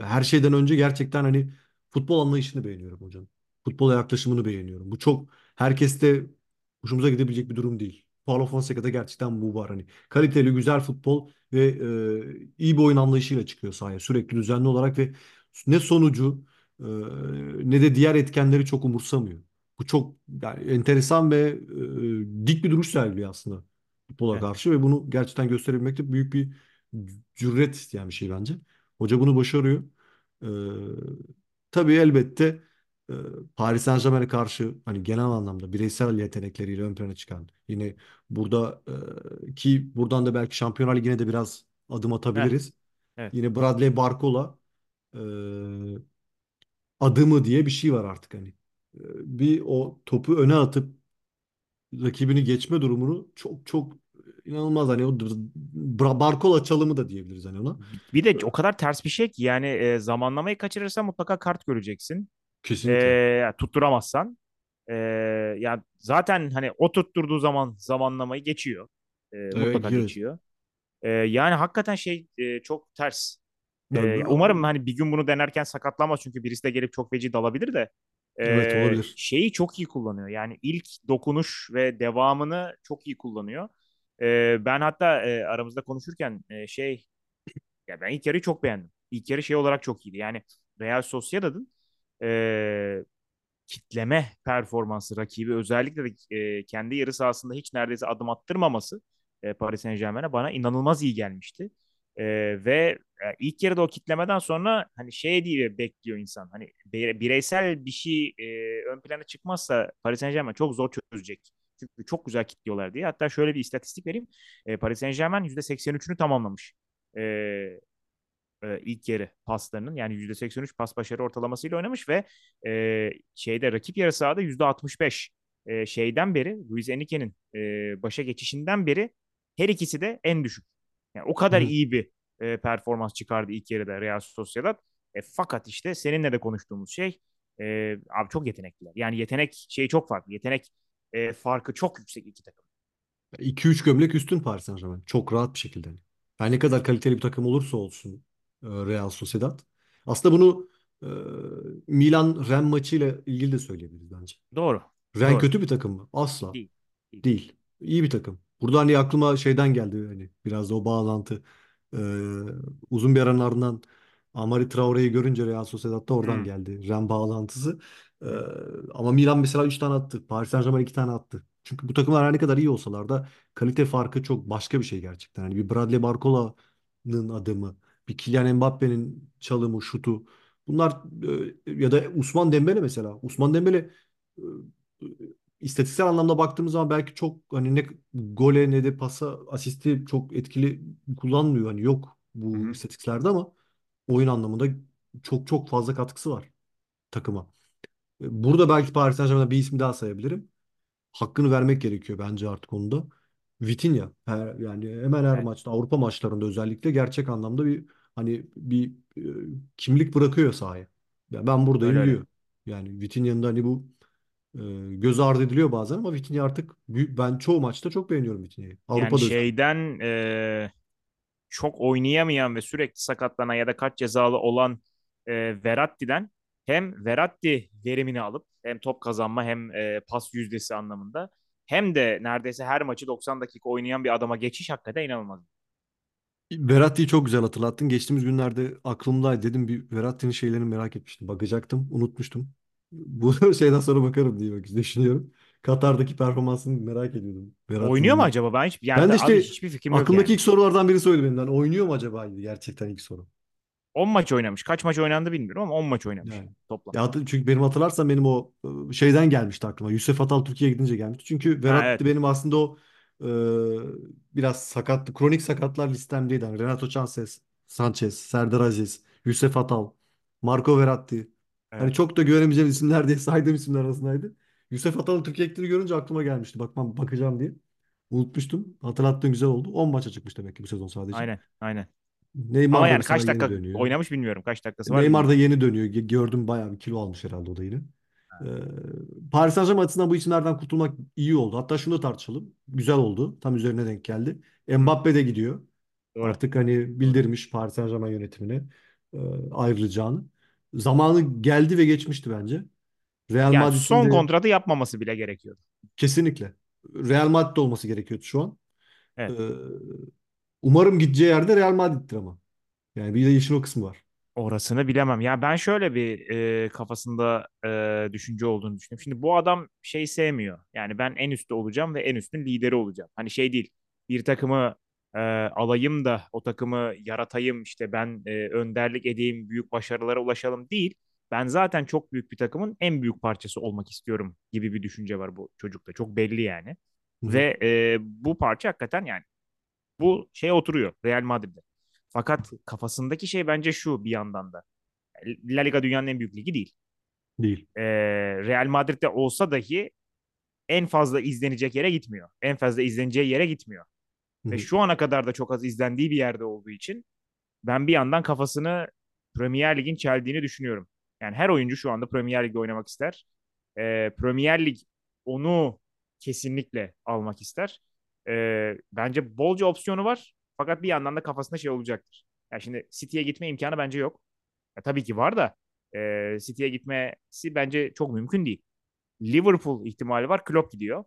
Her şeyden önce gerçekten hani futbol anlayışını beğeniyorum hocam. Futbola yaklaşımını beğeniyorum. Bu çok herkeste hoşumuza gidebilecek bir durum değil. Paulo Fonseca'da gerçekten bu var. Hani kaliteli, güzel futbol ve e, iyi bir oyun anlayışıyla çıkıyor sahaya sürekli düzenli olarak ve ne sonucu e, ne de diğer etkenleri çok umursamıyor. Bu çok yani enteresan ve e, dik bir duruş sergiliyor aslında futbola Evet. karşı ve bunu gerçekten gösterebilmek de büyük bir cüret isteyen bir şey bence. Hoca bunu başarıyor. E, tabii elbette e, Paris Saint-Germain'e karşı hani genel anlamda bireysel yetenekleriyle ön plana çıkan yine burada e, ki buradan da belki Şampiyonlar Ligi'ne de biraz adım atabiliriz. evet. Yine Bradley Barcola e, adımı diye bir şey var artık hani. E, bir o topu öne atıp rakibini geçme durumunu çok çok inanılmaz hani o Bra- çalımı da diyebiliriz hani ona. Bir de o kadar ters bir şey ki yani e, zamanlamayı kaçırırsan mutlaka kart göreceksin. Kesinlikle. E, tutturamazsan. E, ya zaten hani o tutturduğu zaman zamanlamayı geçiyor. E, Evet, mutlaka evet. geçiyor. E, yani hakikaten şey e, çok ters. E, umarım hani bir gün bunu denerken sakatlanmaz çünkü birisi de gelip çok feci dalabilir de. Evet olabilir. şeyi çok iyi kullanıyor. Yani ilk dokunuş ve devamını çok iyi kullanıyor. Ben hatta aramızda konuşurken şey ya ben ilk yarıyı çok beğendim. İlk yarı şey olarak çok iyiydi. Yani Real Sociedad'ın e, kitleme performansı rakibi özellikle de e, kendi yarı sahasında hiç neredeyse adım attırmaması e, Paris Saint-Germain'e bana inanılmaz iyi gelmişti. E, ve ilk yarıda o kitlemeden sonra hani şey diye bekliyor insan. Hani bireysel bir şey e, ön plana çıkmazsa Paris Saint-Germain çok zor çözecek. Çünkü çok güzel kitliyorlar diye. Hatta şöyle bir istatistik vereyim. E, Paris Saint-Germain %83'ünü tamamlamış. E, e, ilk yarı paslarının yani %83 pas başarı ortalamasıyla oynamış ve e, şeyde rakip yarı sahada %65 e, şeyden beri Luis Enrique'nin e, başa geçişinden beri her ikisi de en düşük. Yani o kadar hı. iyi bir e, performans çıkardı ilk yarıda Real Sociedad. E, fakat işte seninle de konuştuğumuz şey e, abi çok yetenekliler. Yani yetenek şeyi çok farklı. Yetenek e, farkı çok yüksek iki takım. 2-3 gömlek üstün Paris Saint-Germain. Çok rahat bir şekilde. Yani ne kadar kaliteli bir takım olursa olsun. e, Real Sociedad. Aslında bunu e, Milan-Ren maçıyla ilgili de söyleyebiliriz bence. Doğru. Ren Doğru. kötü bir takım mı? Asla. Değil. Değil. Değil. İyi bir takım. Burada hani aklıma şeyden geldi hani biraz da o bağlantı. Ee, uzun bir aranın ardından Amari Traore'yi görünce Real Sociedad'da oradan Hmm. geldi. Ren bağlantısı. Ee, ama Milan mesela 3 tane attı. Paris Saint-Germain 2 tane attı. Çünkü bu takımlar her ne kadar iyi olsalar da kalite farkı çok başka bir şey gerçekten. Hani bir Bradley Barcola'nın adımı, bir Kylian Mbappe'nin çalımı, şutu. Bunlar e, ya da Usman Dembele mesela. Usman Dembele e, istatistiksel anlamda baktığımız zaman belki çok hani ne gole ne de pasa asisti çok etkili kullanmıyor. Hani yok Hı bu hı. istatistiklerde ama oyun anlamında çok çok fazla katkısı var takıma. E, Burada belki Paris Saint-Germain'den bir ismi daha sayabilirim. Hakkını vermek gerekiyor bence artık onu da. Vitinha her, yani hemen her Evet. maçta Avrupa maçlarında özellikle gerçek anlamda bir hani bir e, kimlik bırakıyor sahaya. Ya ben Öyle buradayım öyle. diyor. Yani Vitinha'nın da hani bu göz ardı ediliyor bazen ama Vitinha artık büyük, ben çoğu maçta çok beğeniyorum Vitinha'yı. Yani Avrupa'da özellikle. şeyden e, çok oynayamayan ve sürekli sakatlanan ya da kaç cezalı olan e, Verratti'den hem Verratti verimini alıp hem top kazanma hem e, pas yüzdesi anlamında hem de neredeyse her maçı 90 dakika oynayan bir adama geçiş hakikaten inanılmaz. Verratti'yi çok güzel hatırlattın. Geçtiğimiz günlerde aklımdaydı. Dedim bir Verratti'nin şeylerini merak etmiştim. Bakacaktım. Unutmuştum. Bu <laughs> şeyden sonra bakarım diye bak düşünüyorum. Katar'daki performansını merak ediyordum. Oynuyor mu Verratti'nin. acaba? Ben hiç Ben yani de abi işte hiçbir fikrim yok aklımdaki yani. ilk sorulardan biri oydu benim. Yani oynuyor mu acaba? Gerçekten ilk soru. 10 maç oynamış. Kaç maç oynandı bilmiyorum ama 10 maç oynamış Yani. toplam. Ya hatır- çünkü benim hatırlarsan benim o e, şeyden gelmişti aklıma. Yusuf Atal Türkiye'ye gidince gelmişti. Çünkü Ha Verratti evet. benim aslında o e, biraz sakat, kronik sakatlar listemdeydi. Yani Renato Sanchez, Sanchez, Serdar Aziz, Yusuf Atal, Marco Verratti. Hani Evet. çok da güvenemeyeceğim isimler diye saydığım isimler arasındaydı. Yusuf Atal'ın Türkiye'ye gittiğini görünce aklıma gelmişti. Bakmam bakacağım diye. Unutmuştum. Hatırlattığın güzel oldu. 10 maça çıkmış demek ki bu sezon sadece. Aynen. Aynen. Ama Neymar da yani mesela kaç yeni dakika dönüyor. oynamış bilmiyorum. Kaç dakikası var Neymar da bilmiyorum. yeni dönüyor. Ge- Gördüm bayağı bir kilo almış herhalde o da yine. Ee, Paris Saint-Germain açısından bu isimlerden kurtulmak iyi oldu. Hatta şunu da tartışalım. Güzel oldu. Tam üzerine denk geldi. Hı. Mbappe de gidiyor. Doğru. Artık hani Doğru. bildirmiş Paris Saint-Germain yönetimine e, ayrılacağını. Zamanı geldi ve geçmişti bence. Real Yani Madrid'in son de kontratı yapmaması bile gerekiyordu. kesinlikle Real Madrid olması gerekiyordu şu an. Ee, Evet. umarım gideceği yerde Real Madrid'dir ama. Yani bir de işin o kısmı var. Orasını bilemem. Ya ben şöyle bir e, kafasında e, düşünce olduğunu düşünüyorum. Şimdi bu adam şey sevmiyor. Yani ben en üstte olacağım ve en üstün lideri olacağım. Hani şey değil. Bir takımı e, alayım da o takımı yaratayım işte ben e, önderlik edeyim, büyük başarılara ulaşalım değil. Ben zaten çok büyük bir takımın en büyük parçası olmak istiyorum gibi bir düşünce var bu çocukta. Çok belli yani. Hı. Ve e, bu parça hakikaten yani bu şeye oturuyor Real Madrid'de. Fakat kafasındaki şey bence şu bir yandan da. La Liga dünyanın en büyük ligi değil. Değil. Ee, Real Madrid'de olsa dahi en fazla izlenecek yere gitmiyor. En fazla izleneceği yere gitmiyor. Ve şu ana kadar da çok az izlendiği bir yerde olduğu için ben bir yandan kafasını Premier Lig'in çeldiğini düşünüyorum. Yani her oyuncu şu anda Premier Lig'de oynamak ister. Ee, Premier Lig onu kesinlikle almak ister. Ee, bence bolca opsiyonu var. Fakat bir yandan da kafasında şey olacaktır. Yani şimdi City'ye gitme imkanı bence yok. Ya tabii ki var da e, City'ye gitmesi bence çok mümkün değil. Liverpool ihtimali var. Klopp gidiyor.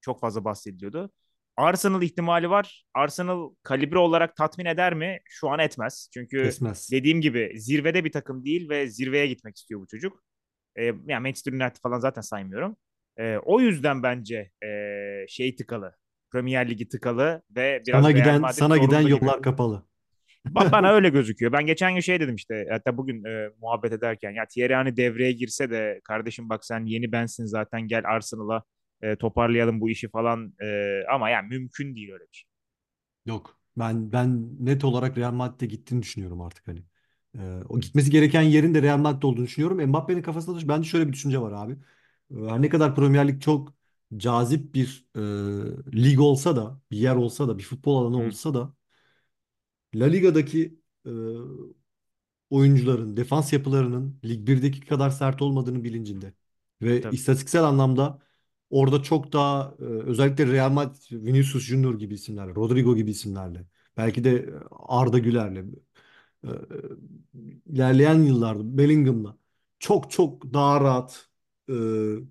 Çok fazla bahsediliyordu. Arsenal ihtimali var. Arsenal kalibre olarak tatmin eder mi? Şu an etmez. Çünkü Kesmez. dediğim gibi zirvede bir takım değil ve zirveye gitmek istiyor bu çocuk. E, yani Manchester United falan zaten saymıyorum. E, o yüzden bence e, şey tıkalı. Premier Ligi tıkalı ve Sana biraz Real giden Madrid sana giden zorunda gibi. yollar kapalı. Ba- bana <laughs> öyle gözüküyor. Ben geçen gün şey dedim işte hatta bugün e, muhabbet ederken ya Thierry hani devreye girse de kardeşim bak sen yeni bensin zaten gel Arsenal'a e, toparlayalım bu işi falan E, ama yani mümkün değil öyle bir şey. Yok. Ben ben net olarak Real Madrid'e gittiğini düşünüyorum artık hani. Ee, o gitmesi gereken yerin de Real Madrid olduğunu düşünüyorum. Mbappe'nin kafasında da bence şöyle bir düşünce var abi. Ee, Her ne kadar Premier Lig çok cazip bir e, lig olsa da, bir yer olsa da, bir futbol alanı Hı, olsa da La Liga'daki e, oyuncuların defans yapılarının Lig 1'deki kadar sert olmadığını bilincinde. Ve tabii. istatistiksel anlamda orada çok daha e, özellikle Real Madrid, Vinicius Junior gibi isimlerle, Rodrigo gibi isimlerle, belki de Arda Güler'le. e, ilerleyen yıllarda Bellingham'la çok çok daha rahat e,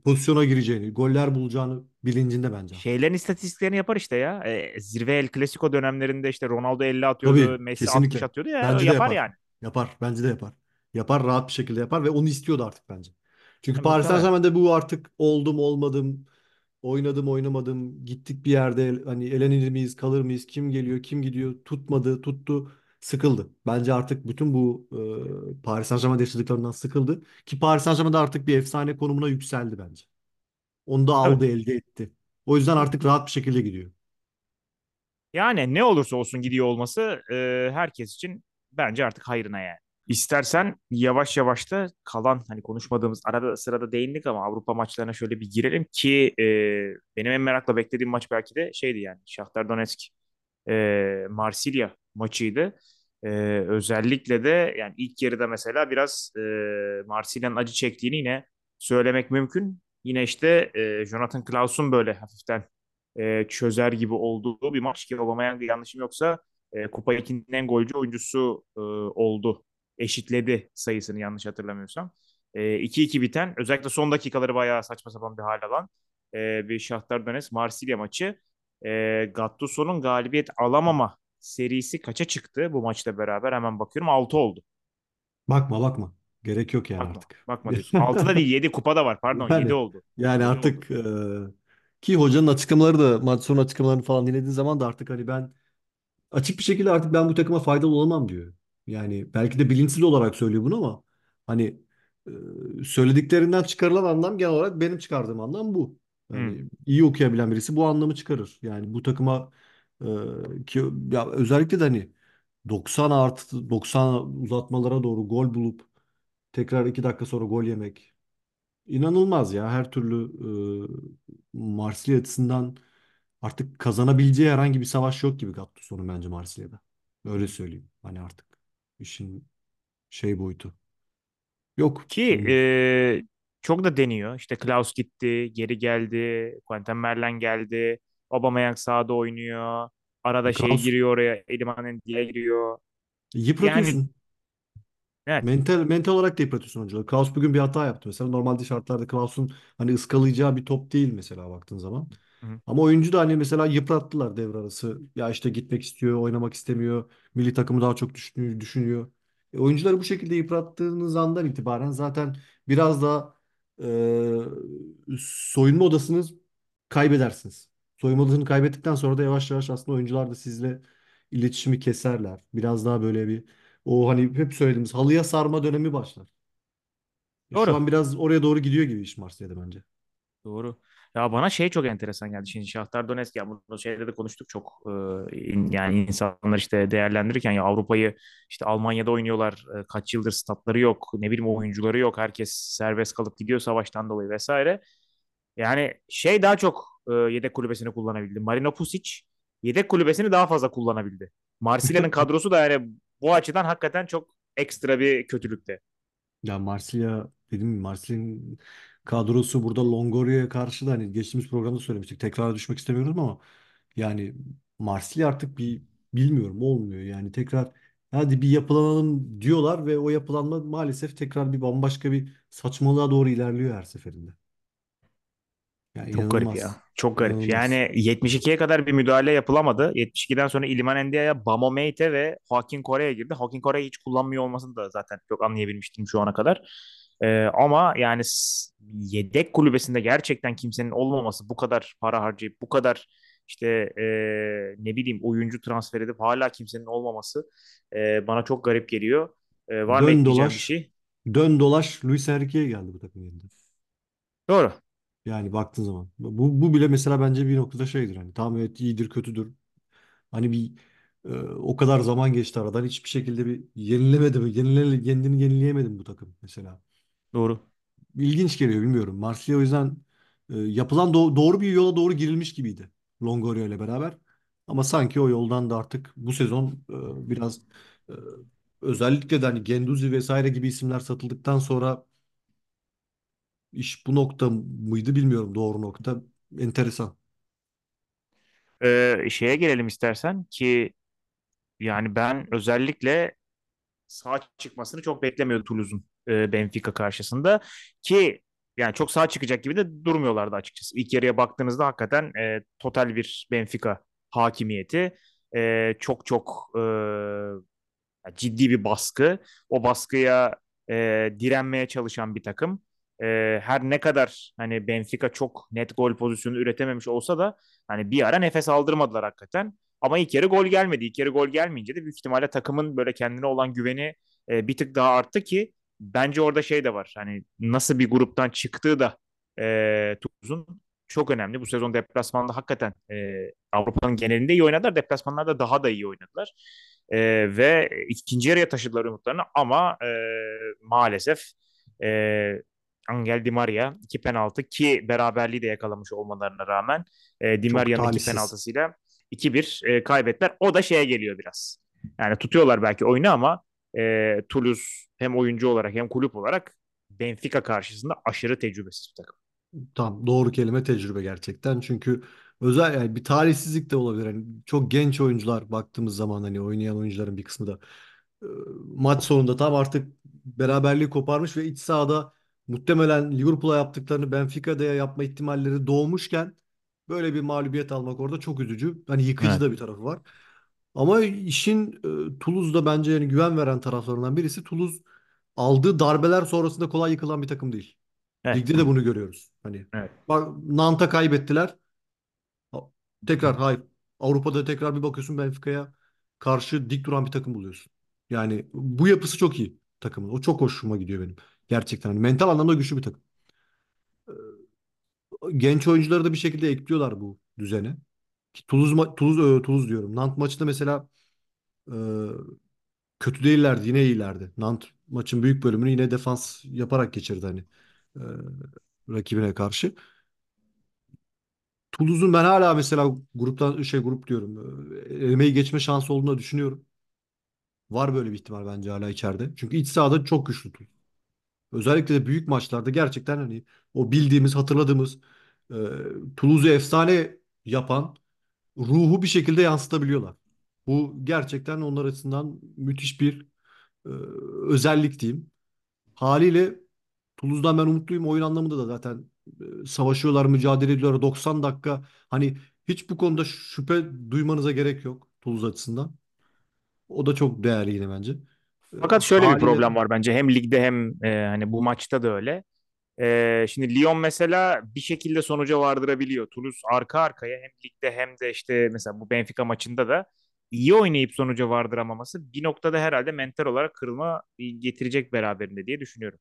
pozisyona gireceğini, goller bulacağını bilincinde bence. Şeylerin istatistiklerini yapar işte ya. E, zirve El Clasico dönemlerinde işte Ronaldo 50 atıyordu, Tabii Messi 60 kesinlikle. atıyordu ya Bence yapar yapar. yani. Yapar. Bence de yapar. Yapar rahat bir şekilde yapar ve onu istiyordu artık bence. Çünkü Ya, Paris. Saint-Germain'de bu artık oldum olmadım, oynadım oynamadım, gittik bir yerde hani elenir miyiz, kalır mıyız, kim geliyor, kim gidiyor, tutmadı, tuttu, sıkıldı. Bence artık bütün bu e, Paris Saint-Germain'de yaşadıklarından sıkıldı. Ki Paris Saint-Germain'de artık bir efsane konumuna yükseldi bence. Onu da aldı, elde etti. O yüzden artık rahat bir şekilde gidiyor. Yani ne olursa olsun gidiyor olması e, herkes için bence artık hayrına yani. İstersen yavaş yavaş da kalan hani konuşmadığımız arada sırada değindik ama Avrupa maçlarına şöyle bir girelim ki e, benim en merakla beklediğim maç belki de şeydi yani Shakhtar Donetsk e, Marsilya maçıydı. E, özellikle de yani ilk yarıda mesela biraz e, Marsilya'nın acı çektiğini yine söylemek mümkün. Yine işte e, Jonathan Klaus'un böyle hafiften e, çözer gibi olduğu bir maç ki Aubameyang yanlışım yoksa e, Kupa 2'nin en golcü oyuncusu e, oldu. Eşitledi sayısını yanlış hatırlamıyorsam. E, 2-2 biten özellikle son dakikaları bayağı saçma sapan bir hal alan e, bir Shakhtar Donetsk Marsilya maçı. E, Gattuso'nun galibiyet alamama serisi kaça çıktı bu maçla beraber hemen bakıyorum 6 oldu. Bakma bakma. Gerek yok yani Bakma. artık. Bakma diyorsun. 6'da değil 7 kupada var pardon 7 Yani oldu. yani 7 oldu. artık e, ki hocanın açıklamaları da maç sonu açıklamalarını falan dinlediğin zaman da artık hani ben açık bir şekilde artık ben bu takıma faydalı olamam diyor. Yani belki de bilinçsiz olarak söylüyor bunu ama hani e, söylediklerinden çıkarılan anlam genel olarak benim çıkardığım anlam bu. Hı. Yani iyi okuyabilen birisi bu anlamı çıkarır. Yani bu takıma e, ki ya özellikle de hani 90 artı 90 uzatmalara doğru gol bulup tekrar 2 dakika sonra gol yemek inanılmaz ya. Her türlü e, Marsilya açısından artık kazanabileceği herhangi bir savaş yok gibi Gattuso'nun bence Marsilya'da. Öyle söyleyeyim. Hani artık işin şey boyutu. Yok. Ki Hani e, çok da deniyor. İşte Klaus gitti, geri geldi, Quentin Merlin geldi, Aubameyang sağda oynuyor. Arada şey Klaus giriyor oraya, Iliman Ndiaye giriyor. Yani yıpratıyorsun. evet. Mental, mental olarak da yıpratıyorsun oyuncuları. Klaus bugün bir hata yaptı. Mesela normalde şartlarda Klaus'un hani ıskalayacağı bir top değil mesela baktığın zaman. Hı. Ama oyuncu da hani mesela yıprattılar devre arası. Ya işte gitmek istiyor, oynamak istemiyor. Milli takımı daha çok düşünüyor. düşünüyor. E, oyuncuları bu şekilde yıprattığınız andan itibaren zaten biraz da e, soyunma odasını kaybedersiniz. Soyunma odasını kaybettikten sonra da yavaş yavaş aslında oyuncular da sizle iletişimi keserler. Biraz daha böyle bir o hani hep söylediğimiz halıya sarma dönemi başlar. E, şu Doğru. an biraz oraya doğru gidiyor gibi iş Marsilya'da bence. Doğru. Ya bana şey çok enteresan geldi. Şimdi Shakhtar Donetsk ya bunu şeyde de konuştuk çok yani insanlar işte değerlendirirken ya Avrupa'yı işte Almanya'da oynuyorlar. kaç yıldır statları yok. Ne bileyim oyuncuları yok. Herkes serbest kalıp gidiyor savaştan dolayı vesaire. Yani şey daha çok yedek kulübesini kullanabildi. Marino Pusic yedek kulübesini daha fazla kullanabildi. Marsilya'nın <laughs> kadrosu da yani bu açıdan hakikaten çok ekstra bir kötülükte. Ya Marsilya dedim Marsilya'nın kadrosu burada Longoria'ya karşı da hani geçtiğimiz programda söylemiştik. Tekrar düşmek istemiyorum ama yani Marsilya artık bir bilmiyorum olmuyor. Yani tekrar hadi bir yapılanalım diyorlar ve o yapılanma maalesef tekrar bir bambaşka bir saçmalığa doğru ilerliyor her seferinde. Yani Çok garip ya. Çok garip. İnanılmaz. Yani 72'ye kadar bir müdahale yapılamadı. 72'den sonra Iliman Ndiaye, Bamo Meite ve Joaquin Correa'ya girdi. Joaquin Correa'yı hiç kullanmıyor olmasını da zaten çok anlayabilmiştim şu ana kadar. Ee, ama yani yedek kulübesinde gerçekten kimsenin olmaması bu kadar para harcayıp bu kadar işte e, ne bileyim oyuncu transfer edip hala kimsenin olmaması e, bana çok garip geliyor. E, var mı Dön bir dolaş, şey? dön dolaş Luis Enrique'ye geldi bu takım yerinde. Doğru. Yani baktığın zaman. Bu, bu bile mesela bence bir noktada şeydir. Hani tamam evet iyidir kötüdür. Hani bir e, o kadar zaman geçti aradan hiçbir şekilde bir yenilemedi mi? Yenile, kendini yenileyemedim bu takım mesela. Doğru. İlginç geliyor bilmiyorum. Marsilya o yüzden e, yapılan do- doğru bir yola doğru girilmiş gibiydi. Longoria ile beraber. Ama sanki o yoldan da artık bu sezon e, biraz e, özellikle de hani Guendouzi vesaire gibi isimler satıldıktan sonra iş bu nokta mıydı bilmiyorum doğru nokta. Enteresan. Ee, şeye gelelim istersen ki yani ben özellikle sağ çıkmasını çok beklemiyordu Toulouse'un e, Benfica karşısında ki yani çok sağ çıkacak gibi de durmuyorlardı açıkçası. İlk yarıya baktığınızda hakikaten e, total bir Benfica hakimiyeti. E, çok çok e, ciddi bir baskı. O baskıya e, direnmeye çalışan bir takım. E, her ne kadar hani Benfica çok net gol pozisyonu üretememiş olsa da hani bir ara nefes aldırmadılar hakikaten. Ama ilk yarı gol gelmedi. İlk yarı gol gelmeyince de büyük ihtimalle takımın böyle kendine olan güveni e, bir tık daha arttı ki bence orada şey de var. Hani nasıl bir gruptan çıktığı da e, Toulouse'un çok önemli. Bu sezon deplasmanda hakikaten e, Avrupa'nın genelinde iyi oynadılar. Deplasmanlarda daha da iyi oynadılar. E, ve ikinci yarıya taşıdılar umutlarını ama e, maalesef e, Angel Di Maria iki penaltı ki beraberliği de yakalamış olmalarına rağmen e, Di Maria'nın iki penaltısıyla 2-1 e, kaybettiler. O da şeye geliyor biraz. Yani tutuyorlar belki oyunu ama e, Toulouse hem oyuncu olarak hem kulüp olarak Benfica karşısında aşırı tecrübesiz bir takım. Tam doğru kelime tecrübe gerçekten. Çünkü özel yani bir talihsizlik de olabilir. Hani çok genç oyuncular baktığımız zaman hani oynayan oyuncuların bir kısmı da e, maç sonunda tam artık beraberliği koparmış ve iç sahada muhtemelen Liverpool'a yaptıklarını Benfica'da yapma ihtimalleri doğmuşken böyle bir mağlubiyet almak orada çok üzücü. Hani yıkıcı Evet. da bir tarafı var. Ama işin e, Toulouse'da bence yani güven veren taraflarından birisi Toulouse aldığı darbeler sonrasında kolay yıkılan bir takım değil. Evet. Ligde de bunu görüyoruz. Hani Evet. bak Nant'a kaybettiler. Tekrar hayır. Avrupa'da tekrar bir bakıyorsun Benfica'ya karşı dik duran bir takım buluyorsun. Yani bu yapısı çok iyi takımın. O çok hoşuma gidiyor benim. Gerçekten hani mental anlamda güçlü bir takım. Genç oyuncuları da bir şekilde ekliyorlar bu düzene. Ki Toulouse, ma- Toulouse, e, Toulouse diyorum. Nantes maçında mesela e, kötü değillerdi. Yine iyilerdi. Nantes maçın büyük bölümünü yine defans yaparak geçirdi hani e, rakibine karşı. Toulouse'un ben hala mesela gruptan şey grup diyorum. e, Elemeyi geçme şansı olduğunu düşünüyorum. Var böyle bir ihtimal bence hala içeride. Çünkü iç sahada çok güçlü Toulouse. Özellikle de büyük maçlarda gerçekten hani o bildiğimiz, hatırladığımız e, Toulouse'u efsane yapan ruhu bir şekilde yansıtabiliyorlar. Bu gerçekten onlar açısından müthiş bir e, özellik diyeyim. Haliyle Toulouse'dan ben umutluyum. Oyun anlamında da zaten e, savaşıyorlar, mücadele ediyorlar. 90 dakika. Hani hiç bu konuda şüphe duymanıza gerek yok Toulouse açısından. O da çok değerli yine bence. E, Fakat şöyle bir haliyle problem var bence hem ligde hem e, hani bu maçta da öyle. E, şimdi Lyon mesela bir şekilde sonuca vardırabiliyor. Toulouse arka arkaya hem ligde hem de işte mesela bu Benfica maçında da iyi oynayıp sonuca vardıramaması bir noktada herhalde mental olarak kırılma getirecek beraberinde diye düşünüyorum.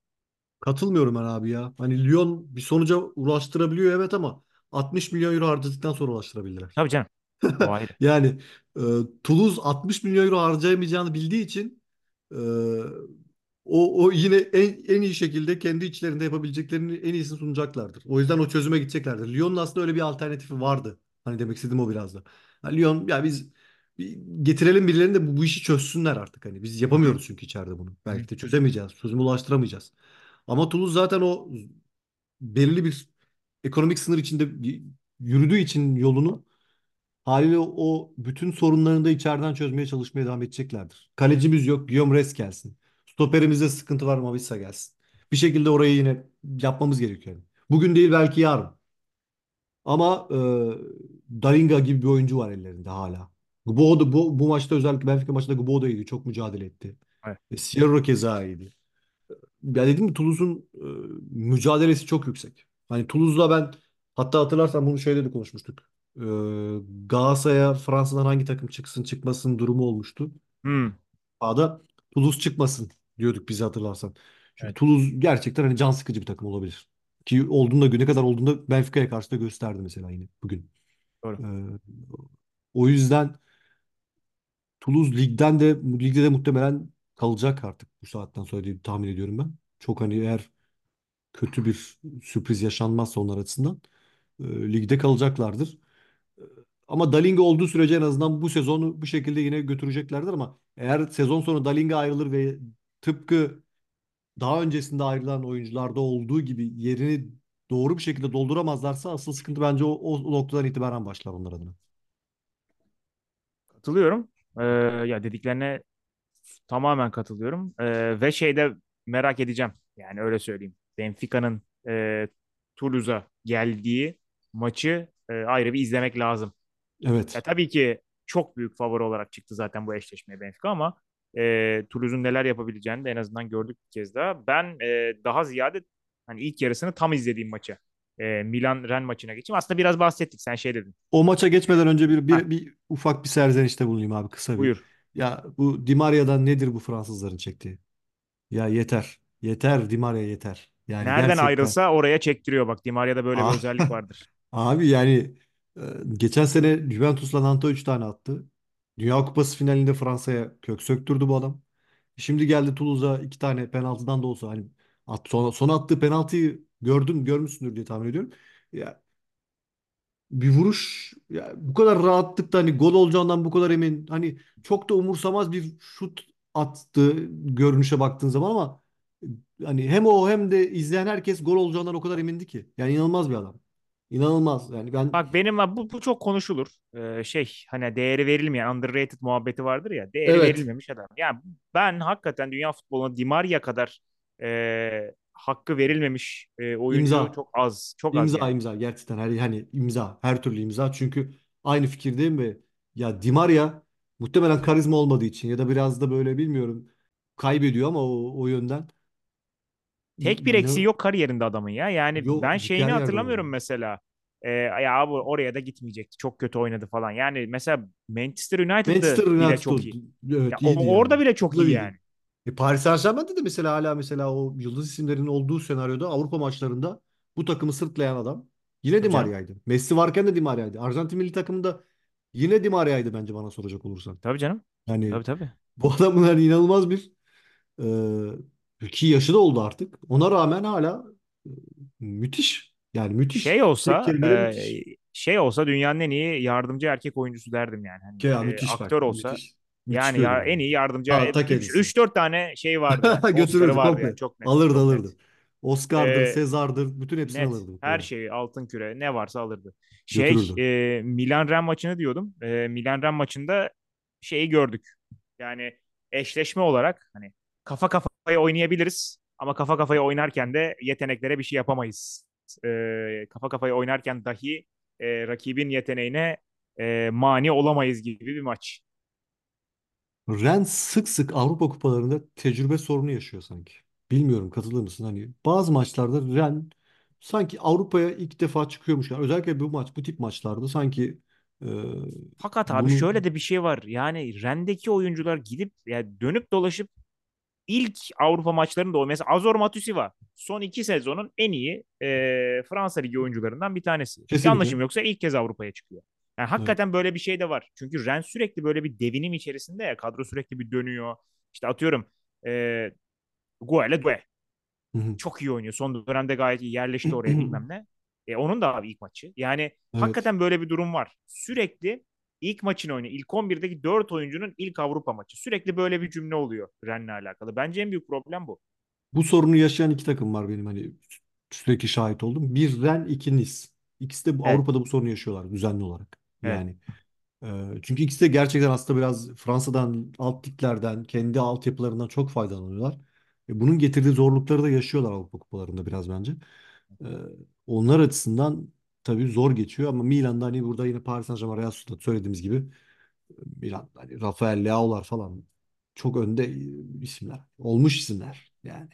katılmıyorum ben abi ya. Hani Lyon bir sonuca ulaştırabiliyor evet ama 60 milyon euro harcadıktan sonra ulaştırabildiler. Tabii canım. <laughs> Yani e, Toulouse 60 milyon euro harcayamayacağını bildiği için e, o, o yine en, en iyi şekilde kendi içlerinde yapabileceklerini en iyisini sunacaklardır. O yüzden o çözüme gideceklerdir. Lyon'un aslında öyle bir alternatifi vardı. Hani demek istediğim o biraz da. Ha, Lyon ya biz getirelim birilerini de bu, bu işi çözsünler artık. Hani biz yapamıyoruz çünkü içeride bunu. Belki de çözemeyeceğiz. Çözüme ulaştıramayacağız. Ama Toulouse zaten o belirli bir ekonomik sınır içinde yürüdüğü için yolunu Haliyle o bütün sorunlarını da içeriden çözmeye çalışmaya devam edeceklerdir. Kalecimiz yok. Guillaume Rest gelsin. Stoperimizde sıkıntı var. Mavissa gelsin. Bir şekilde orayı yine yapmamız gerekiyor. Bugün değil belki yarın. Ama e, Dalinga gibi bir oyuncu var ellerinde hala. Gubo da, bu, bu maçta özellikle Benfica maçında Gubo da iyiydi. Çok mücadele etti. Evet. E, Sierra keza iyiydi. Ya dedim mi Toulouse'un e, mücadelesi çok yüksek. Hani Toulouse'la ben hatta hatırlarsan bunu şeyde de konuşmuştuk. E, Galatasaray'a Fransa'dan hangi takım çıksın çıkmasın durumu olmuştu. Hmm, A'da Toulouse çıkmasın diyorduk bizi hatırlarsan. Çünkü evet, Toulouse gerçekten hani can sıkıcı bir takım olabilir. Ki olduğunda ne kadar olduğunda Benfica'ya karşı da gösterdi mesela yine bugün. doğru. E, o yüzden Toulouse ligden de ligde de muhtemelen kalacak artık bu saatten sonra diye tahmin ediyorum ben. Çok hani eğer kötü bir sürpriz yaşanmazsa onlar açısından e, ligde kalacaklardır. E, Ama Dalinga olduğu sürece en azından bu sezonu bu şekilde yine götüreceklerdir ama eğer sezon sonu Dalinga ayrılır ve tıpkı daha öncesinde ayrılan oyuncularda olduğu gibi yerini doğru bir şekilde dolduramazlarsa asıl sıkıntı bence o, o noktadan itibaren başlar onlar adına. Katılıyorum. Ee, ya dediklerine Tamamen katılıyorum. Ee, ve şeyde merak edeceğim. Yani öyle söyleyeyim. Benfica'nın e, Toulouse'a geldiği maçı e, ayrı bir izlemek lazım. Ya Evet. tabii ki çok büyük favori olarak çıktı zaten bu eşleşmeye Benfica ama e, Toulouse'un neler yapabileceğini de en azından gördük bir kez daha. Ben e, daha ziyade hani ilk yarısını tam izlediğim maçı. E, Milan-Ren maçına geçeyim. Aslında biraz bahsettik. Sen şey dedin. O maça geçmeden önce bir, bir, bir ufak bir serzenişte bulunayım abi kısa bir. buyur. Ya bu Di Maria'dan nedir bu Fransızların çektiği? Ya yeter. Yeter Di Maria yeter. Yani Nereden gerçekten. ayrılsa oraya çektiriyor. Bak Di Maria'da böyle bir Ah, özellik vardır. <laughs> Abi yani geçen sene Juventus'la Nantes 3 tane attı. Dünya Kupası finalinde Fransa'ya kök söktürdü bu adam. Şimdi geldi Toulouse'a iki tane penaltıdan da olsa hani at, son, son attığı penaltıyı gördün görmüşsündür diye tahmin ediyorum. Ya bir vuruş ya bu kadar rahatlıkla hani gol olacağından bu kadar emin. Hani çok da umursamaz bir şut attı görünüşe baktığın zaman ama hani hem o hem de izleyen herkes gol olacağından o kadar emindi ki. Yani inanılmaz bir adam. İnanılmaz. Yani ben Bak benim bu, bu çok konuşulur. Ee, şey hani değeri verilmeyen underrated muhabbeti vardır ya. Değeri evet verilmemiş adam. Yani ben hakikaten dünya futboluna Di Maria kadar e, hakkı verilmemiş e, oyuncu imza çok az. Çok az imza yani. imza gerçekten her hani imza her türlü imza çünkü aynı fikirdeyim ve ya Di Maria muhtemelen karizma olmadığı için ya da biraz da böyle bilmiyorum kaybediyor ama o, o yönden Tek bir eksiği yok kariyerinde adamın ya. Yani yok ben şeyini hatırlamıyorum oynuyor. mesela. Ee, ya abi oraya da gitmeyecekti. Çok kötü oynadı falan. Yani mesela Manchester United'da Manchester bile United çok iyi. Ya Evet iyiydi o- yani. orada bile çok iyi yani. E, Paris Saint-Germain'de de mesela hala mesela o yıldız isimlerin olduğu senaryoda Avrupa maçlarında bu takımı sırtlayan adam yine Di. Maria'ydı. Messi varken de Di Maria'ydı. Arjantin milli takımında yine Di Maria'ydı bence bana soracak olursan. Tabii canım. Yani Tabii tabii. bu <laughs> adamın hani inanılmaz bir e, ki yaşı da oldu artık. Ona rağmen hala e, müthiş. Yani müthiş. Şey olsa e, müthiş. şey olsa dünyanın en iyi yardımcı erkek oyuncusu derdim yani. Hani ya e, müthiş bak. aktör olsa Müthiş. Müthiş yani ya en yani. iyi yardımcı Ta, ta üç kendisi. üç dört tane şey vardı yani. <laughs> Götürürdü vardı yani çok net. Alırdı Çok net. alırdı. Oscar'dır, E, Sezar'dır. Bütün hepsini net. alırdı Her muhtemelen. şeyi altın küre ne varsa alırdı. Şey Götürürdü. e, Milan-Ren maçını diyordum. E, Milan-Ren maçında şeyi gördük. Yani eşleşme olarak hani kafa kafaya oynayabiliriz ama kafa kafaya oynarken de yeteneklere bir şey yapamayız. E, kafa kafaya oynarken dahi e, rakibin yeteneğine e, mani olamayız gibi bir maç. Rennes sık sık Avrupa kupalarında tecrübe sorunu yaşıyor sanki. Bilmiyorum katılır mısın? Hani bazı maçlarda Rennes sanki Avrupa'ya ilk defa çıkıyormuş. Yani özellikle bu maç, bu tip maçlarda sanki e, Fakat abi bunu şöyle de bir şey var. Yani Ren'deki oyuncular gidip yani dönüp dolaşıp ilk Avrupa maçlarında o mesela Azor Matusiwa son iki sezonun en iyi e, Fransa Ligi oyuncularından bir tanesi. kesinlikle Yanlışım yoksa ilk kez Avrupa'ya çıkıyor. Yani evet. hakikaten böyle bir şey de var. Çünkü Rennes sürekli böyle bir devinim içerisinde ya kadro sürekli bir dönüyor. İşte atıyorum e, Guele Due çok iyi oynuyor. Son dönemde gayet iyi yerleşti oraya <clears throat> bilmem ne. E, onun da abi ilk maçı. Yani Evet. hakikaten böyle bir durum var. Sürekli ilk maçını oynuyor. İlk 11'deki 4 oyuncunun ilk Avrupa maçı. Sürekli böyle bir cümle oluyor Rennes'le alakalı. Bence en büyük problem bu. Bu sorunu yaşayan iki takım var benim hani sürekli şahit oldum. Bir Rennes, iki Nice. İkisi de bu Evet, Avrupa'da bu sorunu yaşıyorlar düzenli olarak. evet. Yani Ee, Çünkü ikisi de gerçekten aslında biraz Fransa'dan, alt liglerden, kendi altyapılarından çok faydalanıyorlar. E, Bunun getirdiği zorlukları da yaşıyorlar Avrupa kupalarında biraz bence. Ee, Onlar açısından tabii zor geçiyor ama Milan'da hani burada yine Paris Saint-Germain, Real Sociedad söylediğimiz gibi Milan, hani Rafael Leao'lar falan çok önde isimler. Olmuş isimler yani.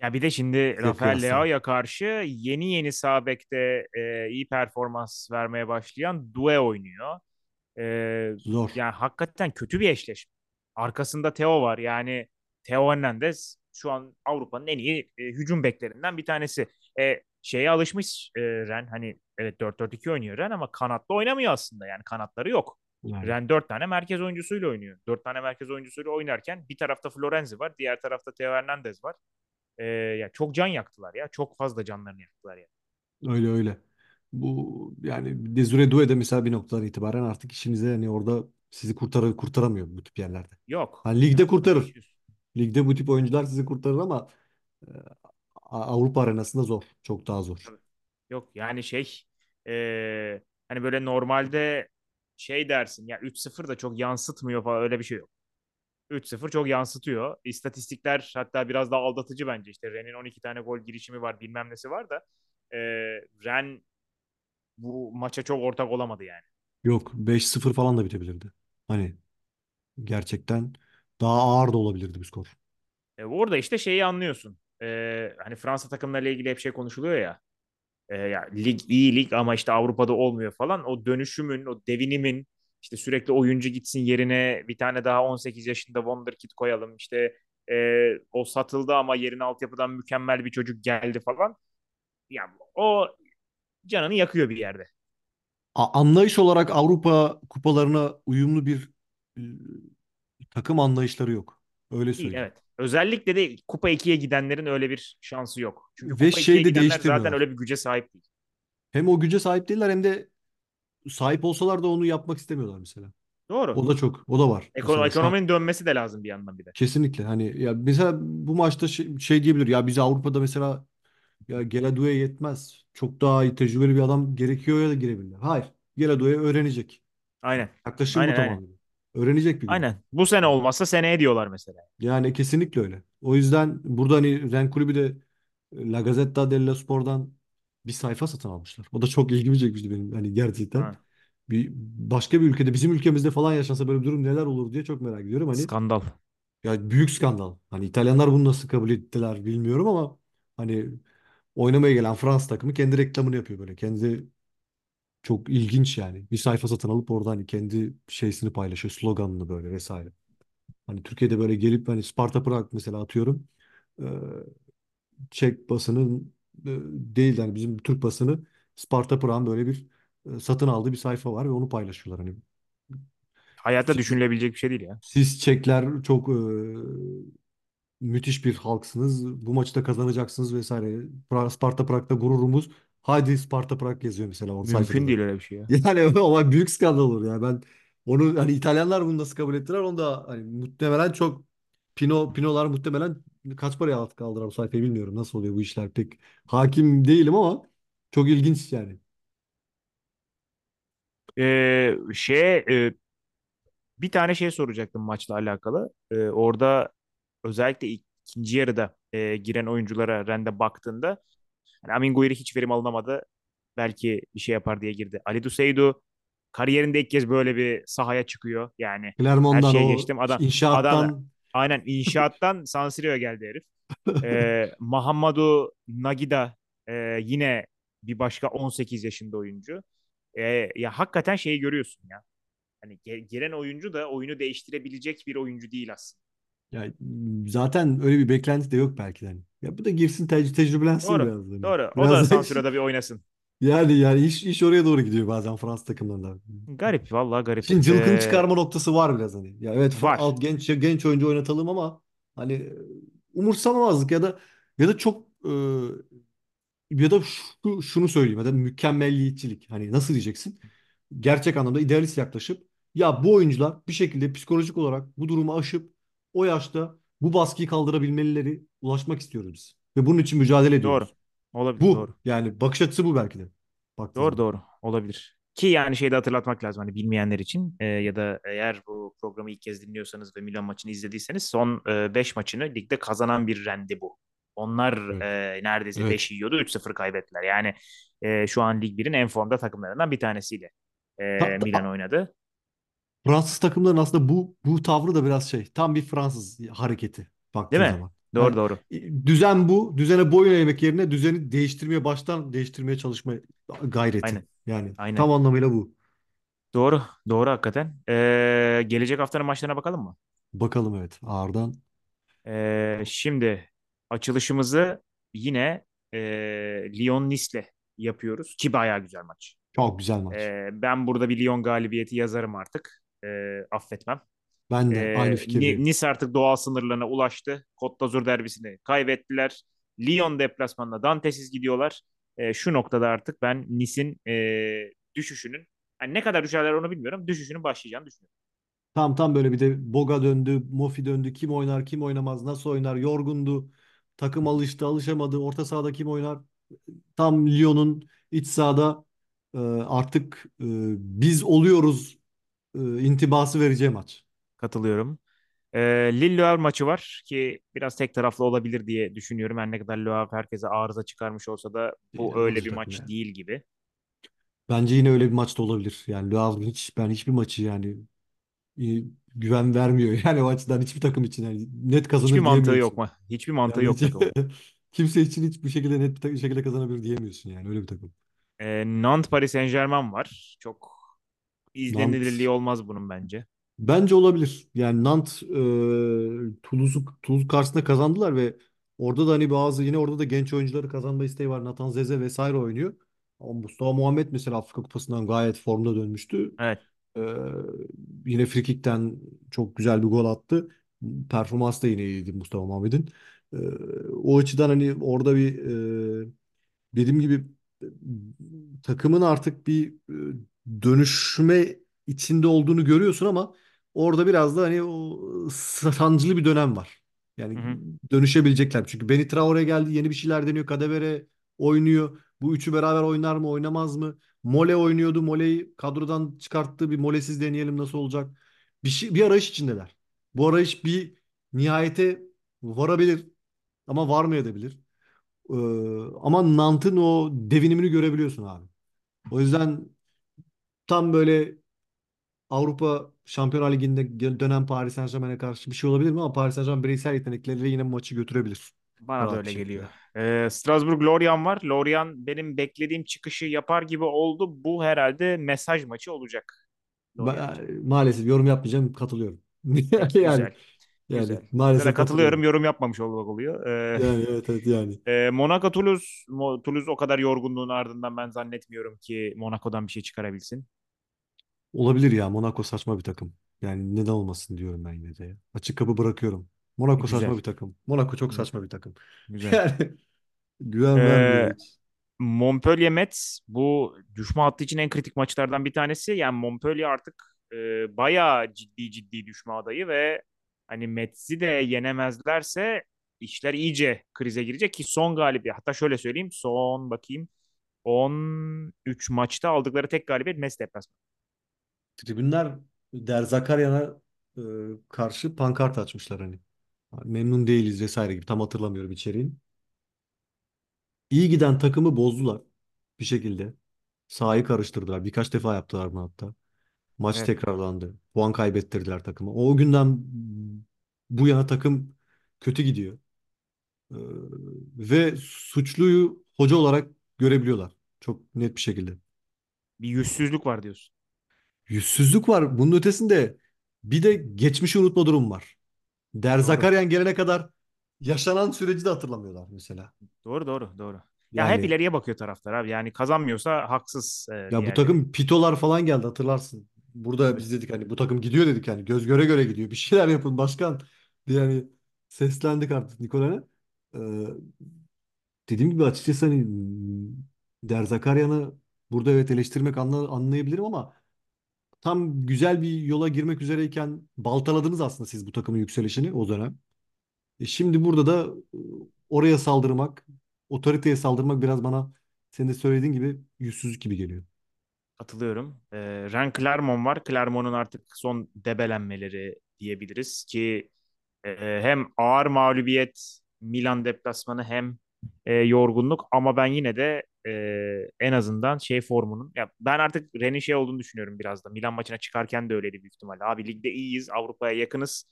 Ya bir de şimdi Rafael. Leao'ya karşı yeni yeni sağ bekte e, iyi performans vermeye başlayan Due oynuyor. Ee, Zor. yani hakikaten kötü bir eşleşme. Arkasında Theo var. Yani Theo Hernandez şu an Avrupa'nın en iyi e, hücum beklerinden bir tanesi. E, şeye alışmış e, Ren. Hani evet 4-4-2 oynuyor Ren ama kanatlı oynamıyor aslında. Yani kanatları yok. Yani. Ren 4 tane merkez oyuncusuyla oynuyor. 4 tane merkez oyuncusuyla oynarken bir tarafta Florenzi var. Diğer tarafta Theo Hernandez var. E, ya çok can yaktılar ya. Çok fazla canlarını yaktılar ya. Öyle öyle. Bu yani Desire Doué de mesela bir noktadan itibaren artık işinize hani orada sizi kurtar kurtaramıyor bu tip yerlerde. Yok. Hani ligde Yani kurtarır. Ligde bu tip oyuncular sizi kurtarır ama e, Avrupa arenasında zor. Çok daha zor. Yok yani şey e, hani böyle normalde şey dersin ya 3-0 da çok yansıtmıyor falan öyle bir şey yok. 3-0 çok yansıtıyor. İstatistikler hatta biraz daha aldatıcı bence. İşte Ren'in 12 tane gol girişimi var bilmem nesi var da e, Ren bu maça çok ortak olamadı yani. Yok 5-0 falan da bitebilirdi. Hani gerçekten daha ağır da olabilirdi bir skor. E, orada işte şeyi anlıyorsun. E, hani Fransa takımlarıyla ilgili hep şey konuşuluyor ya. E, ya lig iyi lig ama işte Avrupa'da olmuyor falan. O dönüşümün, o devinimin işte sürekli oyuncu gitsin yerine bir tane daha 18 yaşında Wonderkid koyalım. İşte e, o satıldı ama yerine altyapıdan mükemmel bir çocuk geldi falan. Ya o canını yakıyor bir yerde. Anlayış olarak Avrupa kupalarına uyumlu bir e, takım anlayışları yok. Öyle Değil söyleyeyim. evet. Özellikle de Kupa 2'ye gidenlerin öyle bir şansı yok. Çünkü Ve Kupa 2'ye şey de gidenler zaten öyle bir güce sahip değil. Hem o güce sahip değiller hem de sahip olsalar da onu yapmak istemiyorlar mesela. Doğru. O da çok, o da var. Ekono Mesela ekonominin dönmesi de lazım bir yandan bir de. kesinlikle hani ya mesela bu maçta şey, şey diyebilir ya bize Avrupa'da mesela ya Geladue'ye yetmez. Çok daha iyi tecrübeli bir adam gerekiyor ya da girebilirler. Hayır. Geladue öğrenecek. Aynen. Yaklaşım bu Aynen aynen. tamamen. Öğrenecek bir gün. Aynen. Bu sene olmazsa seneye diyorlar mesela. Yani kesinlikle öyle. O yüzden burada hani Ren Kulübü de La Gazzetta dello Sport'dan bir sayfa satın almışlar. O da çok ilgimi çekmişti benim hani gerçekten. Ha. Bir başka bir ülkede bizim ülkemizde falan yaşansa böyle bir durum neler olur diye çok merak ediyorum. Hani Skandal. ya büyük skandal. Hani İtalyanlar bunu nasıl kabul ettiler bilmiyorum ama hani oynamaya gelen Fransız takımı kendi reklamını yapıyor böyle. Kendi çok ilginç yani. Bir sayfa satın alıp orada hani kendi şeysini paylaşıyor, sloganını böyle vesaire. Hani Türkiye'de böyle gelip hani Sparta Prag mesela atıyorum. Çek basının e, değil yani bizim Türk basını Sparta Prag'ın böyle bir e, satın aldığı bir sayfa var ve onu paylaşıyorlar. Hani Hayatta siz, düşünülebilecek bir şey değil ya. siz Çekler çok e, müthiş bir halksınız. Bu maçı da kazanacaksınız vesaire. Pra- Sparta Prag'da gururumuz. Haydi Sparta Prag yazıyor mesela o sayfada Mümkün da. değil öyle bir şey ya. Yani <laughs> ama büyük skandal olur yani. Ben onu hani İtalyanlar bunu nasıl kabul ettiler onu da hani muhtemelen çok Pino Pinolar muhtemelen kaç paraya alt kaldırar bu sayfayı bilmiyorum. Nasıl oluyor bu işler pek hakim değilim ama çok ilginç yani. Ee, şey e, bir tane şey soracaktım maçla alakalı. Ee, orada özellikle ikinci yarıda e, giren oyunculara rende baktığında hani Amin Guiri hiç verim alınamadı. Belki bir şey yapar diye girdi. Ali Seydu kariyerinde ilk kez böyle bir sahaya çıkıyor. Yani her Clermont'dan şeye o geçtim. Adam adam inşaattan aynen inşaattan <laughs> San Siro'ya geldi herif. <laughs> Ee, Mahamadou Nagida e, yine bir başka 18 yaşında oyuncu. Ee, ya hakikaten şeyi görüyorsun ya. Hani ge- gelen oyuncu da oyunu değiştirebilecek bir oyuncu değil aslında. Ya zaten öyle bir beklenti de yok belki de. hani. Ya bu da girsin tec tecrübelensin Doğru. biraz hani. Doğru. O da Biraz San da Siro'da bir oynasın. yani yani iş iş oraya doğru gidiyor bazen Fransız takımlarında. Garip. Vallahi garip. Şimdi cılkını Ee, çıkarma noktası var biraz hani. Ya evet var. alt genç genç oyuncu oynatalım ama hani e, umursamamazlık ya da ya da çok e, ya da şu, şunu söyleyeyim ya da mükemmelliyetçilik. Hani nasıl diyeceksin? Gerçek anlamda idealist yaklaşıp ya bu oyuncular bir şekilde psikolojik olarak bu durumu aşıp o yaşta bu baskıyı kaldırabilmelileri ulaşmak istiyoruz biz. Ve bunun için mücadele Doğru. ediyoruz. Olabilir. Bu Doğru. yani bakış açısı bu belki de. Baktığın Doğru doğru. Olabilir. Ki yani şeyi de hatırlatmak lazım hani bilmeyenler için e, ya da eğer bu programı ilk kez dinliyorsanız ve Milan maçını izlediyseniz son 5 maçını ligde kazanan bir rendi bu. Onlar Evet. e, neredeyse Evet. 5 yiyordu 3-0 kaybettiler. Yani e, şu an Lig 1'in en formda takımlarından bir tanesiyle e, Ta- Milan ta- oynadı. Fransız takımların aslında bu bu tavrı da biraz şey. Tam bir Fransız hareketi Değil baktığın mi? zaman. Doğru Yani doğru. düzen bu. Düzene boyun eğmek yerine düzeni değiştirmeye baştan değiştirmeye çalışma gayreti. Aynen. Yani Aynen. tam anlamıyla bu. Doğru. Doğru hakikaten. E, gelecek haftanın maçlarına bakalım mı? Bakalım evet ağırdan. Ee, şimdi açılışımızı yine e, Lyon Nice'le yapıyoruz ki bayağı güzel maç. Çok güzel maç. Ee, ben burada bir Lyon galibiyeti yazarım artık. Ee, affetmem. Ben de aynı Ee, Ni- fikirdeyim. Nice artık doğal sınırlarına ulaştı. Côte d'Azur derbisini kaybettiler. Lyon deplasmanına Dantes'iz gidiyorlar. Ee, şu noktada artık ben Nice'in e, düşüşünün yani ne kadar düşerler onu bilmiyorum. Düşüşünün başlayacağını düşünüyorum. Tam tam böyle bir de Boga döndü, Mofi döndü. Kim oynar, kim oynamaz, nasıl oynar, yorgundu. Takım alıştı, alışamadı. Orta sahada kim oynar? Tam Lyon'un iç sahada e, artık e, biz oluyoruz e, intibası vereceği maç. Katılıyorum. E, Lille Le Havre maçı var ki biraz tek taraflı olabilir diye düşünüyorum. Her ne kadar Havre herkese arıza çıkarmış olsa da Değil, bu öyle alıcı bir maç yani. değil gibi. Bence yine öyle bir maçta olabilir. Yani Havre hiç ben hiçbir maçı yani e, güven vermiyor. <laughs> Yani o açıdan hiçbir takım için yani net Hiçbir kazanır mantığı yok diyemiyorsun. mu? Hiçbir mantığı Yani yok takımın. <laughs> kimse için hiç bu şekilde net bir şekilde kazanabilir diyemiyorsun yani öyle bir takım. E, Nantes Paris Saint-Germain var. Çok izlenilirliği Nantes olmaz bunun bence. bence olabilir. Yani Nantes e, Toulouse'u Toulouse karşısında kazandılar ve orada da hani bazı yine orada da genç oyuncuları kazanma isteği var. Nathan Zeze vesaire oynuyor. Ama Mustafa Muhammed mesela Afrika Kupası'ndan gayet formda dönmüştü. Evet. Ee, yine frikikten çok güzel bir gol attı. Performans da yine iyiydi Mustafa Muhammed'in. Ee, o açıdan hani orada bir e, dediğim gibi e, takımın artık bir e, dönüşme içinde olduğunu görüyorsun ama orada biraz da hani o sancılı bir dönem var. Hı Yani hı. dönüşebilecekler. Çünkü Benny Traore geldi, yeni bir şeyler deniyor. Kadewere oynuyor. Bu üçü beraber oynar mı, oynamaz mı? Mole oynuyordu. Mole'yi kadrodan çıkarttı. Bir molesiz deneyelim nasıl olacak? Bir şey, bir arayış içindeler. Bu arayış bir nihayete varabilir ama varmayabilir. Ee, ama Nant'ın o devinimini görebiliyorsun abi. O yüzden tam böyle Avrupa Şampiyonlar Ligi'nde dönen Paris Saint-Germain'e karşı bir şey olabilir mi? Ama Paris Saint-Germain bireysel yetenekleriyle yine maçı götürebilir. Bana da Rahat öyle geliyor. Ee, Strasbourg Lorient var. Lorient benim beklediğim çıkışı yapar gibi oldu. Bu herhalde mesaj maçı olacak. Ben, maalesef yorum yapmayacağım, katılıyorum. <laughs> Yani güzel. yani Güzel. Maalesef katılıyorum. katılıyorum. Yorum yapmamış olmak oluyor. Ee, Yani evet evet yani. <laughs> e, Monaco Toulouse. Toulouse o kadar yorgunluğun ardından ben zannetmiyorum ki Monaco'dan bir şey çıkarabilsin. Olabilir ya Monaco saçma bir takım. Yani neden olmasın diyorum ben yine de. ya. Açık kapı bırakıyorum. Monaco saçma Güzel. bir takım. Monaco çok saçma bir takım. <laughs> Güzel. Yani güven vermiyor Ee, hiç. Montpellier Metz bu düşme hattı için en kritik maçlardan bir tanesi. Yani Montpellier artık e, bayağı ciddi ciddi düşme adayı ve hani Metz'i de yenemezlerse işler iyice krize girecek ki son galibiyet hatta şöyle söyleyeyim son bakayım 13 maçta aldıkları tek galibiyet Metz deplasmanı. Tribünler Der Zakarian'a e, karşı pankart açmışlar hani. Memnun değiliz vesaire gibi. Tam hatırlamıyorum içeriğini. İyi giden takımı bozdular bir şekilde. Sahayı karıştırdılar. Birkaç defa yaptılar bunu hatta. Maç Evet. tekrarlandı. Puan kaybettirdiler takımı. O günden bu yana takım kötü gidiyor. Ee, ve suçluyu hoca olarak görebiliyorlar. Çok net bir şekilde. Bir yüzsüzlük var diyorsun. Yüzsüzlük var. Bunun ötesinde bir de geçmişi unutma durum var. Der Doğru. Zakarian gelene kadar yaşanan süreci de hatırlamıyorlar mesela. Doğru doğru doğru. Ya hep Yani ileriye bakıyor taraftar abi. Yani kazanmıyorsa haksız e, ya bu diğerleri. takım pitolar falan geldi hatırlarsın. Burada biz dedik hani bu takım gidiyor dedik hani göz göre göre gidiyor. Bir şeyler yapın başkan diye hani seslendik artık Nikolan'a. Ee, dediğim gibi açıkçası hani Der Zakarian'ı burada evet eleştirmek anla, anlayabilirim ama tam güzel bir yola girmek üzereyken baltaladınız aslında siz bu takımın yükselişini o dönem. E şimdi burada da e, oraya saldırmak, otoriteye saldırmak biraz bana senin de söylediğin gibi yüzsüzlük gibi geliyor. Katılıyorum. Ee, Ren Clermont var. Clermont'un artık son debelenmeleri diyebiliriz ki e, hem ağır mağlubiyet Milan deplasmanı hem e, yorgunluk ama ben yine de e, en azından şey formunun ya ben artık Ren'in şey olduğunu düşünüyorum biraz da. Milan maçına çıkarken de öyleydi büyük ihtimalle. Abi ligde iyiyiz, Avrupa'ya yakınız.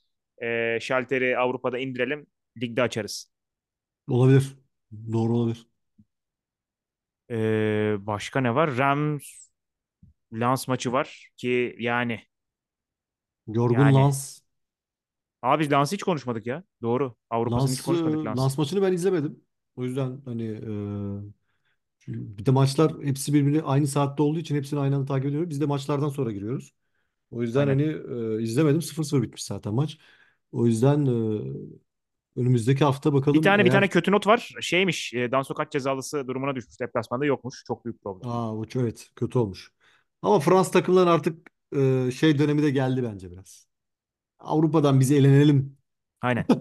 E, şalteri Avrupa'da indirelim, ligde açarız. Olabilir. Doğru olabilir. E, başka ne var? Rams Lens maçı var ki yani Yorgun yani Lens. Abi Lens'i hiç konuşmadık ya. Doğru. Avrupa'sını hiç konuşmadık Lens'in. Lens maçını ben izlemedim. O yüzden hani e, bir de maçlar hepsi birbirine aynı saatte olduğu için hepsini aynı anda takip ediyoruz. Biz de maçlardan sonra giriyoruz. O yüzden Aynen. hani e, izlemedim. 0-0 bitmiş zaten maç. O yüzden e, önümüzdeki hafta Bir bakalım tane bir tane kötü not var. Şeymiş. E, Dan Sokak cezalısı durumuna düşmüş. Deplasmanda yokmuş. Çok büyük problem. Aa, o evet kötü olmuş. Ama Fransız takımların artık e, şey dönemi de geldi bence biraz. Avrupa'dan bizi elenelim. Aynen. <laughs>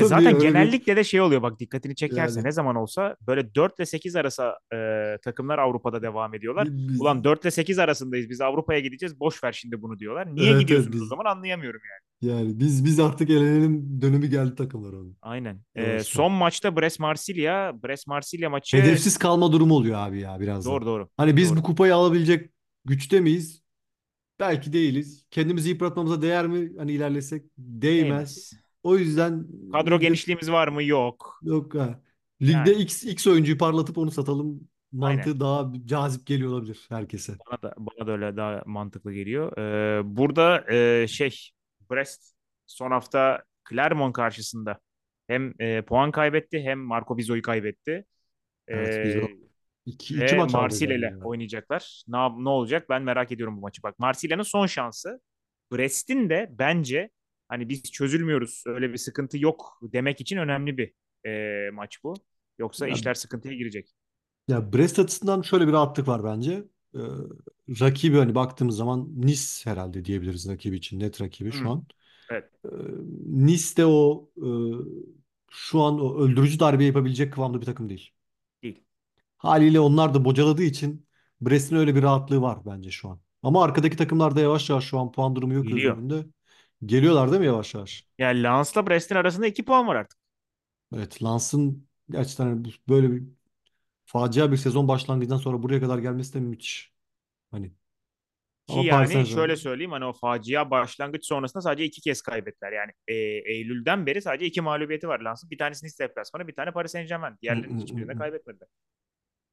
E zaten genellikle de şey oluyor bak dikkatini çekerse yani ne zaman olsa böyle 4 ile 8 arası e, takımlar Avrupa'da devam ediyorlar. bi- biz, Ulan 4 ile 8 arasındayız biz Avrupa'ya gideceğiz boş ver şimdi bunu diyorlar. Niye evet evet gidiyorsunuz o biz zaman anlayamıyorum yani. yani biz biz artık elenelim dönemi geldi takımlar onun. Aynen. E, son maçta Brest-Marsilya. Brest-Marsilya maçı Hedefsiz kalma durumu oluyor abi ya biraz da. doğru doğru. Hani biz bu Doğru. kupayı alabilecek güçte miyiz? Belki değiliz. Kendimizi yıpratmamıza değer mi? Hani ilerlesek değmez. Değmez. O yüzden Kadro ligde genişliğimiz var mı? Yok. yok ha. Ligde Yani X, X oyuncuyu parlatıp onu satalım aynen. mantığı daha cazip geliyor olabilir herkese. Bana da, bana da öyle daha mantıklı geliyor. Ee, burada e, şey Brest son hafta Clermont karşısında hem e, puan kaybetti hem Marco Bizzo'yu kaybetti. Evet biz o Ee, iki, iki ve maç Marsilya ile ya. oynayacaklar. Ne, ne olacak ben merak ediyorum bu maçı. Bak Marsilya'nın son şansı. Brest'in de bence hani biz çözülmüyoruz öyle bir sıkıntı yok demek için önemli bir e, maç bu. Yoksa Ya, işler sıkıntıya girecek. ya Brest açısından şöyle bir rahatlık var bence. Ee, rakibi hani baktığımız zaman Nice herhalde diyebiliriz rakibi için. Net rakibi şu Hmm, an. evet Ee, Nice de o e, şu an o öldürücü darbe yapabilecek kıvamda bir takım değil. değil. Haliyle onlar da bocaladığı için Brest'in öyle bir rahatlığı var bence şu an. Ama arkadaki takımlar da yavaş yavaş şu an puan durumu yok Geliyor. önünde. Geliyorlar değil mi yavaş yavaş? Yani Lens'la Brest'in arasında iki puan var artık. Evet Lens'ın gerçekten hani bu- böyle bir facia bir sezon başlangıcından sonra buraya kadar gelmesi de müthiş. Hani Ki ama Paris yani Saint-Germain şöyle söyleyeyim hani o facia başlangıç sonrasında sadece iki kez kaybettiler. Yani e, Eylül'den beri sadece iki mağlubiyeti var Lens'ın. Bir tanesi Nice deplasmanı, bir tane Paris Saint-Germain. Diğerlerinin hiçbirine kaybetmediler.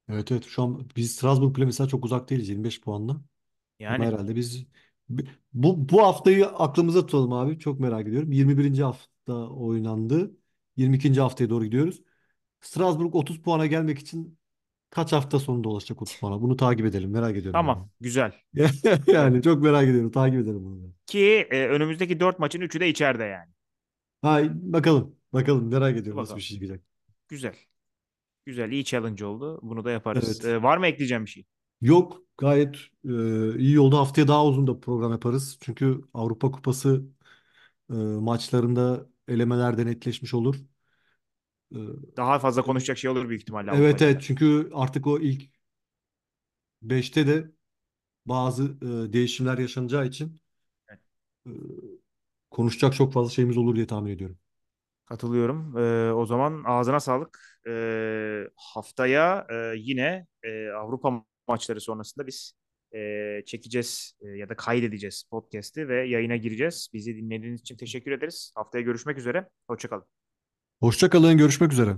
Evet evet şu an biz Strasbourg'la mesela çok uzak değiliz 25 puanla. Ama Yani herhalde biz bu bu haftayı aklımıza tutalım abi. Çok merak ediyorum. 21. hafta oynandı. 22. haftaya doğru gidiyoruz. Strasbourg 30 puana gelmek için kaç hafta sonunda ulaşacak 30 puana? Bunu takip edelim. Merak ediyorum tamam yani. güzel. <laughs> Yani çok merak ediyorum. Takip edelim bunu. Ki e, önümüzdeki dört maçın üçü de içeride yani. Ha, bakalım. Bakalım. Merak ediyorum nasıl bir şey çıkacak. Güzel. Güzel iyi challenge oldu. Bunu da yaparız. Evet. E, var mı ekleyeceğim bir şey? Yok gayet e, iyi oldu. Haftaya daha uzun da program yaparız. Çünkü Avrupa Kupası e, maçlarında elemeler de netleşmiş olur. E, Daha fazla konuşacak şey olur büyük ihtimalle evet evet Ligi'nde. çünkü artık o ilk beşte de bazı e, değişimler yaşanacağı için Evet, e, konuşacak çok fazla şeyimiz olur diye tahmin ediyorum. Katılıyorum. E, o zaman ağzına sağlık. E, haftaya e, yine e, Avrupa maçları sonrasında biz e, çekeceğiz e, ya da kaydedeceğiz podcast'i ve yayına gireceğiz. Bizi dinlediğiniz için teşekkür ederiz. Haftaya görüşmek üzere. Hoşça kalın. Hoşça kalın, görüşmek üzere.